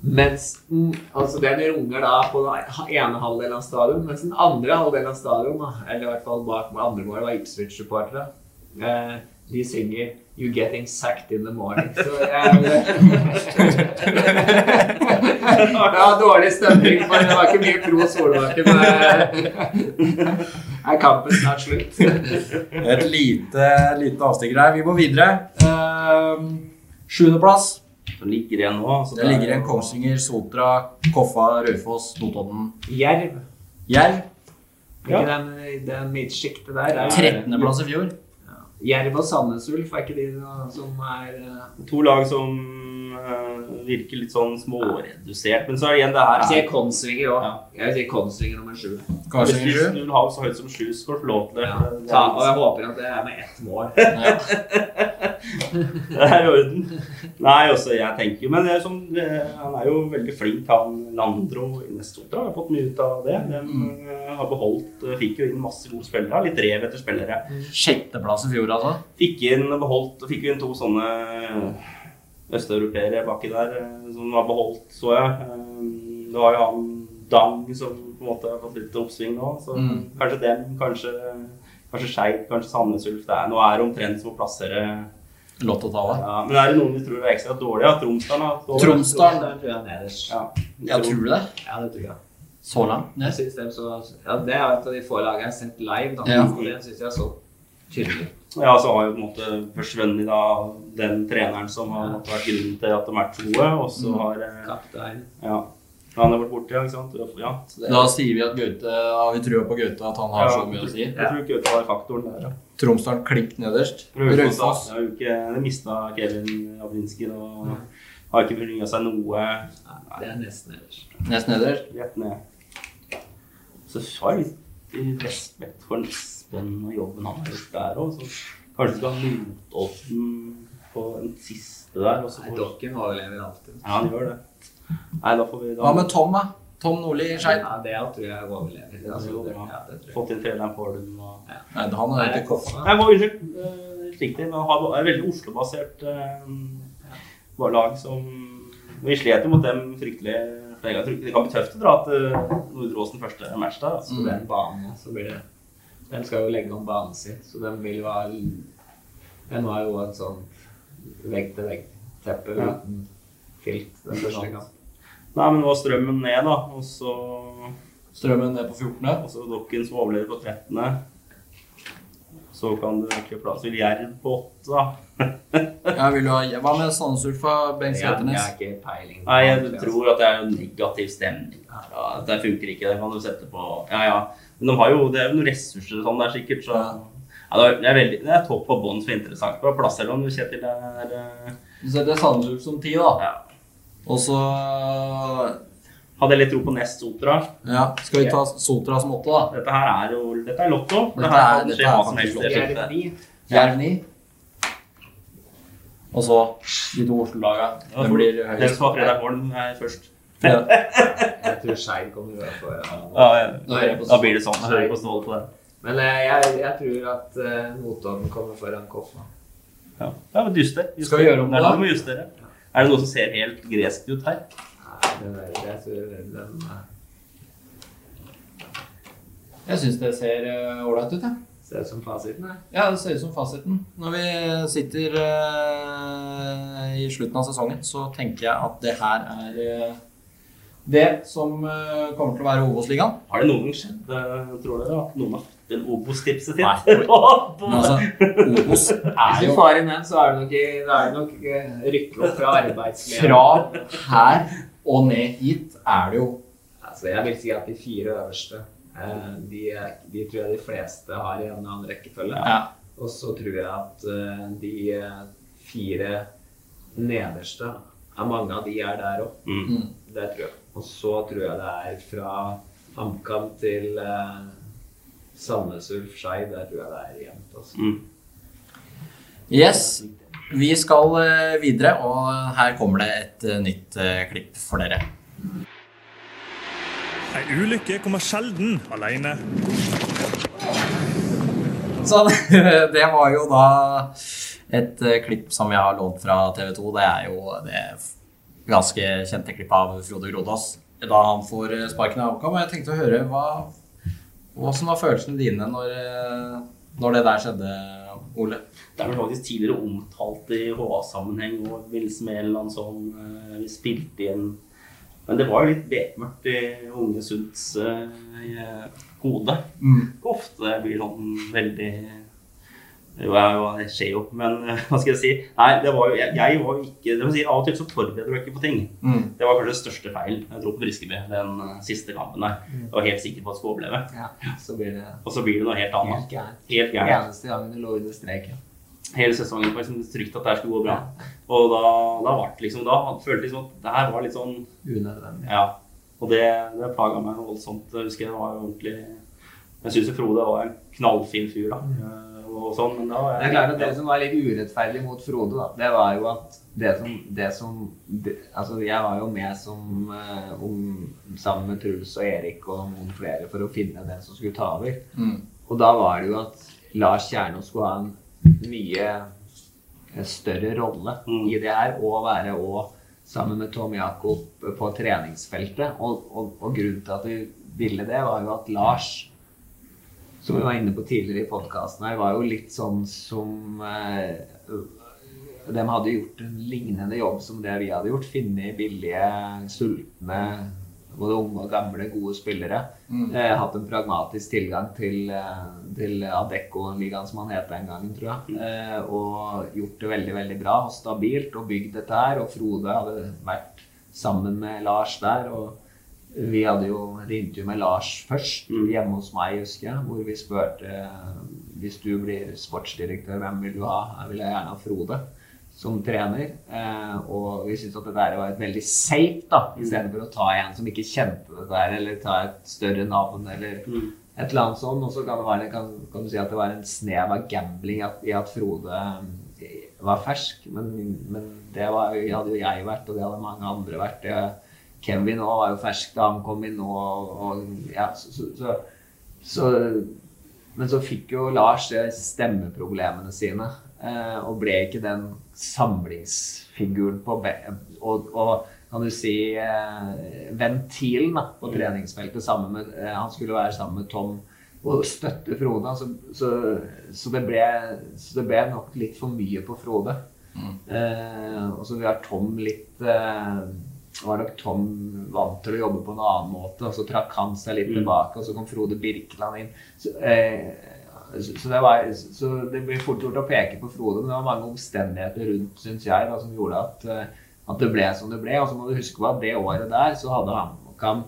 Mens den, altså den runger da på den ene halvdelen av stadion, mens den andre halvdelen av stadion, eller i hvert fall bak andre mål, var Ipswich-supportere. Eh, de synger 'You getting sacked in the morning'. Så jeg, *laughs* var dårlig stemning, for det var ikke mye pro Solbakken. men Er kampen snart slutt? Et lite, lite avstikker her. Vi må videre. Uh, Så ligger igjen nå. Så Det ligger igjen Kongsvinger, Sotra, Koffa, Raufoss, Notodden, Jerv. Jerv. Ja. Ikke den, den midtsjiktet der. er- 13.-plass i fjor. Jerv og Sandnes Ulf, er ikke de som er uh... To lag som virker litt sånn småredusert. Men så er det igjen det her Jeg sier er- Kongsvinger òg. Ja. Jeg sier si Kongsvinger nummer sju. Hvis du vil ha så høyt som sju, skal du få lov til det. Ja. Ta, og jeg håper at det er med ett mål. *laughs* Det er i orden. Nei, også jeg tenker jo Men det er sånn, det, han er jo veldig flink, han Landro i Nestotra. Har fått mye ut av det. Den mm. har beholdt eh, Fikk jo inn masse gode spillere. Litt rev etter spillere. Sjetteplass i fjor, altså. Fikk inn, beholdt, fikk inn to sånne østeuropeere baki der eh, som var beholdt, så jeg. Eh, Det var jo han Dang som på en måte har fått litt oppsving nå. Så Mm. kanskje dem, kanskje, kanskje Skeid, kanskje Sandnes Ulf. Det er, nå er det omtrent som å plassere Lottotallet. ja, Men er det noen vi tror er ekstra dårlige? Ja, Tromsdalen? Tromsdalen. Tror jeg nederst. Ja. Jeg tror du det? Ja, det tror jeg. Så langt ned? synes det, er så, ja, det er et av de få lagene jeg har sett live. Da. Ja. Og det syns jeg er så tydelig. Ja, så har jo på en måte forsvunnet da den treneren som har ja. vært grunnen til at de har vært så gode. Og så har eh, Kaptein. Ja. Han har vært borte, ikke sant? Ja, det, Da sier vi at Gaute har vi trua på Gaute, at han har så mye å si. Jeg tror Gaute har var faktoren der, ja. Tromsdalen klink nederst. Raufoss Ja, Det mista Kevin Abrinski og har ikke fornya seg noe. Nei, det er nesten nederst. Nest nederst. Rett ned. Så har jeg litt respekt for Espen og jobben han har gjort der òg. Kanskje skal Notodden på den siste der. Og så Nei, Dokken overlever alltid. ja, han gjør det. Nei, da får vi da, Hva med Tom, da? Tom Nordli i Skeid? Ja, det tror jeg overlever. Altså, det, ja, det tror jeg. fått inn treneren Polen og Nei, han er ikke Koffa. Nei, må unnskyld. Uh, riktig. Men han har- er veldig Oslo-basert uh, lag som Vi slet jo mot dem fryktelig flere ganger. Det kan bli tøft å dra til Nordre Åsen første match der. Altså. Så blir det en bane, så blir det Den skal jo legge om banen sin, så den vil være Den har jo et sånt vegg-til-vegg-teppe Ja. uten filt. Den første kampen. Nei, men nå var strømmen ned, da. Og så, Strømmen ned på 14. og så Dokken som overlever på 13. Så kan du ikke plass. til Jerv på 8, da. Ja, vil du ha, hva med Sandnes Ulf og Bengt Sæternes? jeg har ikke peiling. Nei, jeg tror at det er en negativ stemning her. Ja, det funker ikke. Det kan du sette på Ja, ja. Men de har jo, det er jo noen ressurser sånn der sikkert, så Ja. ja, det, er, veldig, det er topp og bånn så interessant. På plass eller om du Kjetil er eh, Du setter Sandefjord som 10, da. ja. Og så Hadde jeg litt tro på Nest Sotra. ja, skal vi ta Sotra som 8, da. Dette her er jo Dette er lotto. Dette det her er- dette er som helst. Jerv skiftet. Jerv 9. Og så de to Oslo-laga. Den blir Den høyest. som har fredag er først. Ja. *laughs* Jeg tror Skeid kommer til å foran. Ja, ja. Da jeg blir det sånn. Så hører jeg på Ståle på det. Men eh, jeg, jeg tror at uh, Notodden kommer foran Koffa. Ja, ja men juster. Skal vi gjøre om det? Da? noe justere. Er det noe som ser helt gresk ut her? Nei, det er, jeg tror den eh, Jeg syns det ser eh, ålreit ut, jeg. ser ut som fasiten her. Ja, det ser ut som fasiten. Når vi sitter uh, i slutten av sesongen, så tenker jeg at det her er eh, det som eh, kommer til å være Obos-ligaen. Har det noen gang skjedd, tror dere, at noen har fått en Obos-tipset sitt? Nei. Men altså, Obos *laughs* Hvis er du jo får inn den, så er det nok, er nok eh, rykke opp fra arbeidslivet. Fra her og ned hit er det jo Altså, jeg vil si at de fire øverste, eh, de, de tror jeg de fleste har i en eller annen rekkefølge. ja. Og så tror jeg at de fire nederste, er mange av de er der òg. Mm. Mm. Det tror jeg. Og så tror jeg det er fra HamKam til eh, Sandnes Ulf Skei. Der tror jeg det er jevnt. Altså. Mm. Yes. Vi skal eh, videre, og her kommer det et eh, nytt eh, klipp for dere. Ei ulykke kommer sjelden alene. Så *laughs* det var jo da et klipp som jeg har lånt fra TV 2. Det er jo det ganske kjente klipp av Frode Grodås da han får eh, sparken av HamKam. Og jeg tenkte å høre hva, hva som var følelsene dine når, eh, når det der skjedde, Ole? Det er vel faktisk tidligere omtalt i HA-sammenheng og i en eller annen sånn eh, Vi spilte inn Men det var jo litt bekmørkt i unge Sunds uh, hode. Ofte blir sånn veldig jo, jeg, det skjer jo, men *laughs* hva skal jeg si? Nei, det var jo, jeg, jeg var jo ikke det si, Av og til så forbereder du ikke på ting. Mm. Det var kanskje den største feilen jeg dro på Briskeby den eh, siste kampen der. Jeg var helt sikker på at jeg skulle overleve. Ja, så blir det Og så blir det noe helt annet. helt gærent. Helt gærent. Eneste gangen du lå under streken. hele sesongen var liksom trygt at det skulle gå bra. Og da, da var det liksom Da følte jeg liksom at det her var litt sånn Unødvendig. Ja. Og det, det plaga meg voldsomt. Jeg husker jeg var jo ordentlig Jeg syns Frode var en knallfin fyr, da. eh, Og sånn, men da var Det er klart at det som var litt urettferdig mot Frode, da, det var jo at det som, det som det, Altså, jeg var jo med som uh, ung, sammen med Truls og Erik og noen flere for å finne den som skulle ta over. Mm. Og da var det jo at Lars Kjernås skulle ha en mye eh, større rolle Mm. i det her, og være òg sammen med Tom Jakob på treningsfeltet. Og, og, og grunnen til at vi ville det, var jo at Lars som vi var inne på tidligere i podkasten her, var jo litt sånn som eh, De hadde gjort en lignende jobb som det vi hadde gjort. Funnet billige, sultne, både unge og gamle, gode spillere. Eh, hatt en pragmatisk tilgang til, eh, til Adecco-ligaen, som han het den gangen, tror jeg. Eh, og gjort det veldig, veldig bra og stabilt og bygd dette her. Og Frode hadde vært sammen med Lars der. og vi hadde jo et intervju med Lars først, Mm. hjemme hos meg, husker jeg, hvor vi spurte hvis du blir sportsdirektør, hvem vil du ha? Jeg vil gjerne ha Frode som trener. Eh, og vi syntes at det der var et veldig safe, da, istedenfor å ta en som ikke kjente det der, eller ta et større navn, eller Mm. et eller annet sånt. Og så kan, være, kan, kan du si at det var en snev av gambling i at Frode eh, var fersk, men, men det var, hadde jo jeg vært, og det hadde mange andre vært. Det, Kevin òg var jo fersk da han kom inn nå. Og, ja, så, så, så, så, men så fikk jo Lars stemmeproblemene sine. Eh, og ble ikke den samlingsfiguren på og, og kan du si eh, ventilen da, på treningsfeltet. Sammen med, eh, han skulle være sammen med Tom og støtte Frode. Så, så, så, det ble, så det ble nok litt for mye på Frode. Eh, og så var Tom litt eh, var nok Tom vant til å jobbe på en annen måte, og så trakk han seg litt tilbake, og så kom Frode Birkeland inn. Så, eh, så, det var, så det blir fort gjort å peke på Frode, men det var mange omstendigheter rundt, syns jeg, da, som gjorde at, eh, at det ble som det ble. Og så må du huske på at det året der så hadde HamKam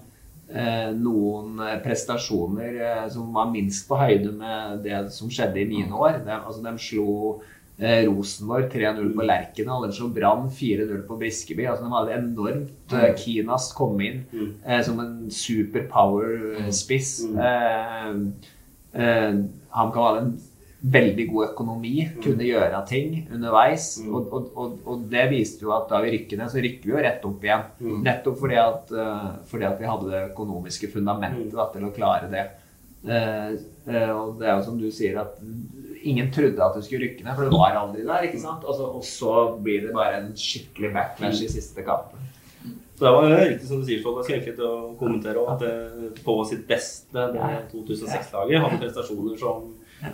eh, noen eh, prestasjoner eh, som var minst på høyde med det som skjedde i mine år. De, altså, de slo eh, Rosenborg 3-0 på Lerkendal. eller så Brann 4-0 på Briskeby. Altså, de hadde enormt eh, Kinas kom inn eh, som en superpower-spiss. Eh, eh, han kan ha en veldig god økonomi, kunne gjøre ting underveis. Og, og, og, og det viste jo at da vi rykker ned, så rykker vi jo rett opp igjen. Nettopp fordi at, eh, fordi at vi hadde det økonomiske fundamentet da, til å klare det. Eh, eh, og det er jo som du sier, at ingen trodde at det skulle rykke ned, for det var aldri der. ikke sant? Altså, og så blir det bare en skikkelig backlash i siste kampen. Så det var riktig som du sier, Ståle. Til å kommentere at på sitt beste det 2006-laget hadde prestasjoner som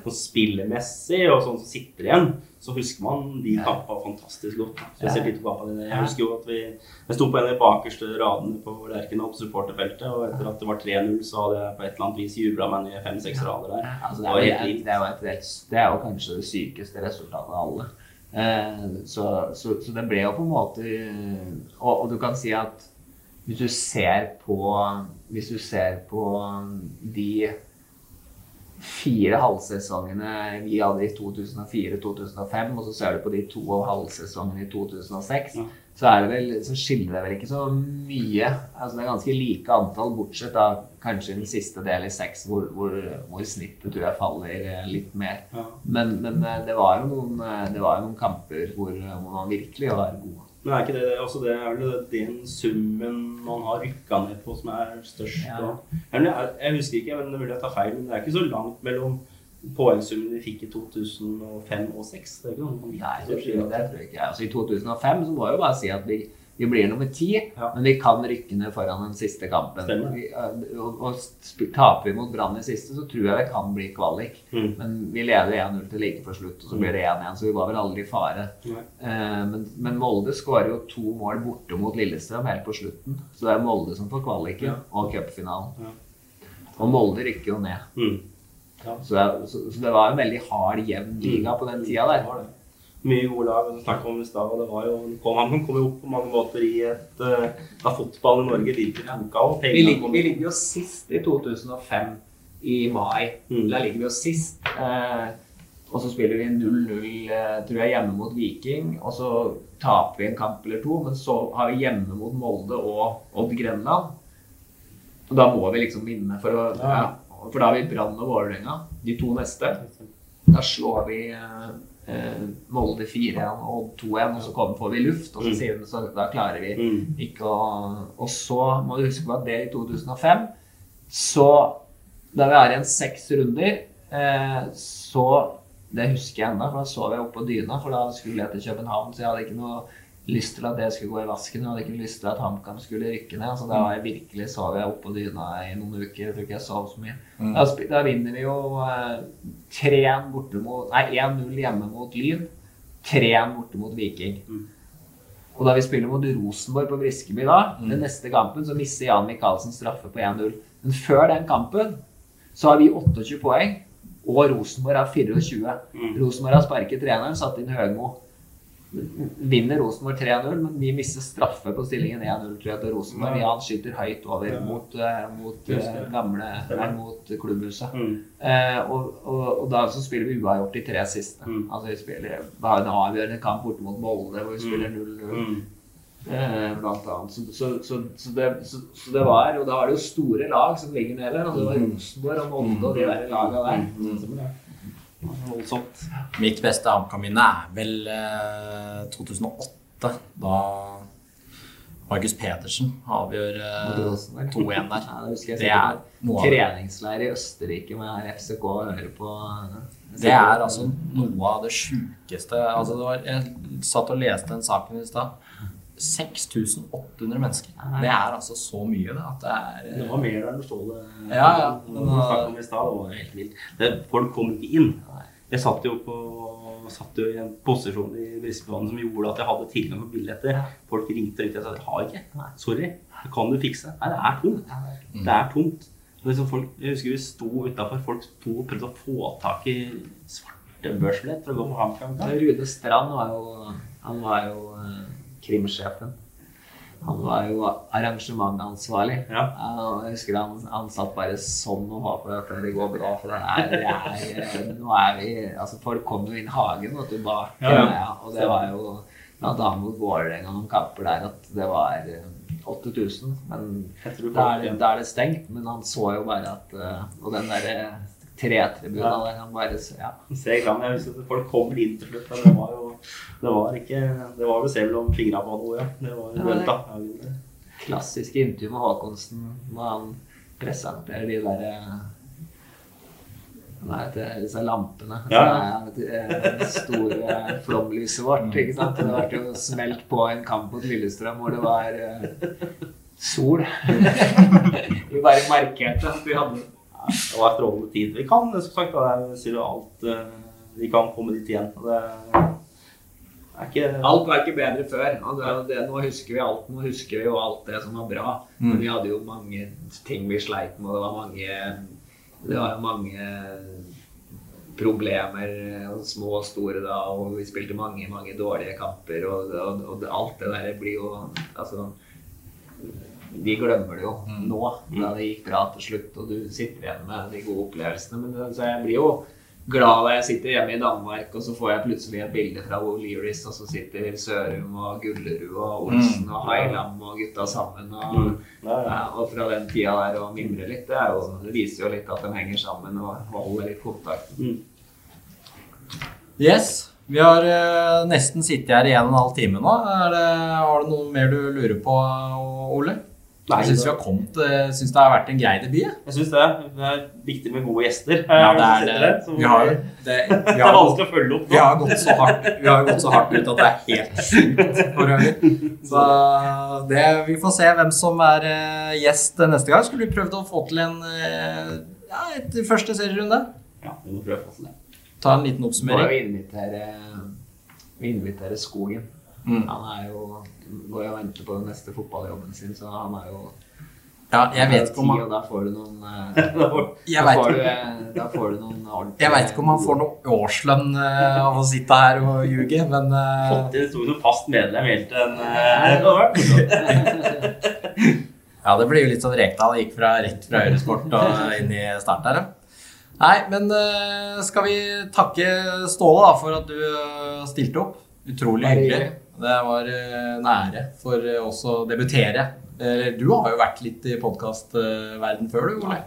på spillemessig og sånn som sitter igjen, så husker man de kampene fantastisk godt. Spesielt de to kampene. Jeg husker jo at vi jeg sto på en av de bakerste radene på Lerkendal på supporterfeltet, og etter at det var 3-0, så hadde jeg på et eller annet vis jubla meg ned fem-seks rader der. Altså, Det det, var er, helt jo- vilt. det, er et, det er jo kanskje det sykeste resultatet av alle. Eh, så, så, så det ble jo på en måte og, og du kan si at hvis du ser på Hvis du ser på de fire halvsesongene vi hadde i 2004-2005, og så ser du på de to og halvsesongene i 2006, Ja. så, er det vel, så skiller det vel ikke så mye. Altså Det er ganske like antall, bortsett da kanskje den siste del i seks, hvor, hvor, hvor snittet tror jeg faller eh, litt mer. Ja. Men, men eh, det var jo noen, eh, det var jo noen kamper hvor, hvor man virkelig var god. Men er ikke det, altså det er vel den summen man har rykka ned på som er størst? Ja. Jeg, jeg husker ikke, men det er mulig jeg tar feil, men det er ikke så langt mellom poengsummen vi fikk i 2005 og 2006. Det er ikke noe man Nei, det, tror- det tror jeg ikke. Altså, I 2005 så må jeg jo bare si at vi, vi blir nummer ti, Ja. men vi kan rykke ned foran den siste kampen. Vi, og, og taper vi mot Brann i siste, så tror jeg det kan bli kvalik. Mm. Men vi leder 1-0 til like før slutt, og så blir det 1-1, så vi var vel aldri i fare. Eh, men, men Molde skårer jo to mål borte mot Lillestrøm helt på slutten. Så det er Molde som får kvaliken Ja. og cupfinalen. Ja. Og Molde rykker jo ned. Mm. Så, så, så det var en veldig hard, jevn liga på den tida Det der. Mye gode lag. og det snakket om i stad, og det var jo, kom, Han kom jo opp på mange måter i et eh, Da fotball i Norge av. og Vi ligger, vi ligger jo sist i 2005 i mai. Mm. Der ligger vi jo sist. Eh, og så spiller vi 0-0 eh, tror jeg, hjemme mot Viking. Og så taper vi en kamp eller to, men så har vi hjemme mot Molde og Odd Grenland. Og da må vi liksom vinne for å Ja. ja. For da har vi Brann og Vålerenga, de to neste. Da slår vi eh, eh, Molde 4-1 og 2-1, og så kommer, får vi luft. Og så Mm. sier de så da klarer vi Mm. ikke å Og så må du huske på at det i 2005 Så da vi er igjen seks runder, eh, så Det husker jeg ennå, for da sov jeg oppe på dyna. For da skulle jeg til København, så jeg hadde ikke noe lyst til at det skulle gå i vasken. Jeg hadde ikke lyst til at HamKam skulle rykke ned. Så da var jeg virkelig sov jeg oppe på dyna i noen uker. Jeg tror ikke jeg sov så mye. Da, da vinner vi jo eh, 3-1 borte mot Nei, 1-0 hjemme mot Lyn. 3-1 borte mot Viking. Og da vi spiller mot Rosenborg på Briskeby da, den neste kampen, så mister Jan Michaelsen straffe på 1-0. Men før den kampen så har vi 28 poeng, og Rosenborg har 24. Mm. Rosenborg har sparket treneren, satt inn Høgmo. Vinner Rosenborg 3-0, men vi mister straffe på stillingen 1-0 tror til Rosenborg. Ja, Jan skyter høyt over Ja. mot, eh, mot eh, gamle nei, mot klubbhuset. Mm. Eh, og, og, og da så spiller vi uavgjort de tre siste. Mm. Altså vi spiller vi har en avgjørende kamp borte mot Molde hvor vi spiller 0-0. Mm. Eh, blant annet. Så, så, så, det, så, det var Og da er det jo store lag som ligger nede. Og det var Rosenborg og Molde og de der laga der. Voldsomt. Mitt beste HamKam-minne er vel eh, 2008. Da Markus Pedersen avgjør eh, 2-1 der. Ja, det *laughs* Det er noe. Treningsleir i Østerrike med FCK og høre på Det er altså noe av det sjukeste altså Jeg satt og leste den saken i stad. 6800 mennesker. Det er altså så mye det, at det er Det var mer der du så det. Ja, ja. Det om i stad, det var helt vilt. Det, folk kom ikke inn. Jeg satt jo, på, satt jo i en posisjon i Brisbane som gjorde at jeg hadde tilgang på billetter. Folk ringte og ringte og sa jeg har ikke. Sorry, det kan du fikse. Nei, det er tomt. Det er tomt. Liksom folk, jeg husker vi sto utafor. Folk sto og prøvde å få tak i svarte børsbillett for å gå på HamKam. Rune Strand var jo Han var jo eh, krimsjefen. Han var jo arrangementansvarlig. Ja. jeg husker han, han satt bare sånn og håpet at det går bra. For det er, det er, nå er vi Altså, folk kom jo inn hagen og tilbake. Ja, ja. ja, og det var jo blant annet mot Vålerenga noen kamper der at det var eh, 8000. Men da er, det, da er det stengt. Men han så jo bare at eh, Og den derre tretribunen Ja. der, han bare så- Ja. Jeg husker at folk kom inn til slutt. Men det var jo Det var ikke Det var jo selv om fingra på noe, ja. Det var Ja, det- venta. Ja, klassiske intervju med Håkonsen når han presenterer de der eh, Hva heter disse lampene. Ja. Det er det store flomlyset vårt. ikke sant? Det ble jo smelt på en kamp mot Lillestrøm hvor det var eh, sol. *laughs* Vi bare markerte at vi hadde Det var strålende tid. Vi kan, som sagt, da, alt eh, Vi kan komme dit igjen. og Det er ikke Alt var ikke bedre før. Altså, det, nå husker vi alt. Nå husker vi jo alt det som var bra. Men vi hadde jo mange ting vi sleit med. og Det var mange Det var jo mange problemer, små og store, da. Og vi spilte mange, mange dårlige kamper. Og, og, og alt det der blir jo Altså de glemmer det jo nå, da det gikk bra til slutt, og du sitter igjen med de gode opplevelsene. Men det- så jeg blir jo glad da jeg sitter hjemme i Danmark, og så får jeg plutselig et bilde fra O'Learys, og så sitter Sørum og Gullerud og Olsen og Heilam og gutta sammen. Og, Mm. Og fra den tida der og mimre litt, det, er jo, det viser jo litt at de henger sammen og holder litt kontakt. Mm. Yes. Vi har eh, nesten sittet her i en og en halv time nå. Er det, har du noe mer du lurer på, Ole? Nei, Jeg syns vi har kommet Syns det har vært en grei debut. jeg. Syns det. Det er viktig med gode gjester. Ja, det er det. det. har, det, Vi har, det, er vanskelig å følge opp vi har gått så hardt Vi har gått så hardt ut at det er helt sjukt for øvrig. Så det, vi får se hvem som er eh, gjest neste gang. Skulle vi prøvd å få til en eh, ja, etter første serierunde? Ja, vi må prøve å få til det. Ta en liten Må jo oppsummering. invitere, vi inviterer Skogen. Mm. Han er jo går jeg og venter på den neste fotballjobben sin, så han er jo Ja, jeg vet ikke om man han da får du noen eh, *laughs* Da får- da, får du, eh, da får du noen ordentlige Jeg veit ikke om han får noe årslønn eh, av å sitte her og ljuge, men Fått inn som fast medlem helt til en. Ja, det blir jo litt sånn Rekdal gikk fra, rett fra Høyresport og inn i start der, ja. Nei, men skal vi takke Ståle da, for at du stilte opp? Utrolig hyggelig. Det var nære en ære for eh, oss å debutere. Eh, Du har jo vært litt i podkastverden før, du, Ole?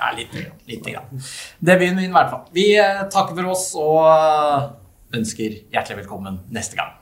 Ja, lite grann. Lite grann. Debuten min, i hvert fall. Vi eh, takker for oss og eh, ønsker hjertelig velkommen neste gang.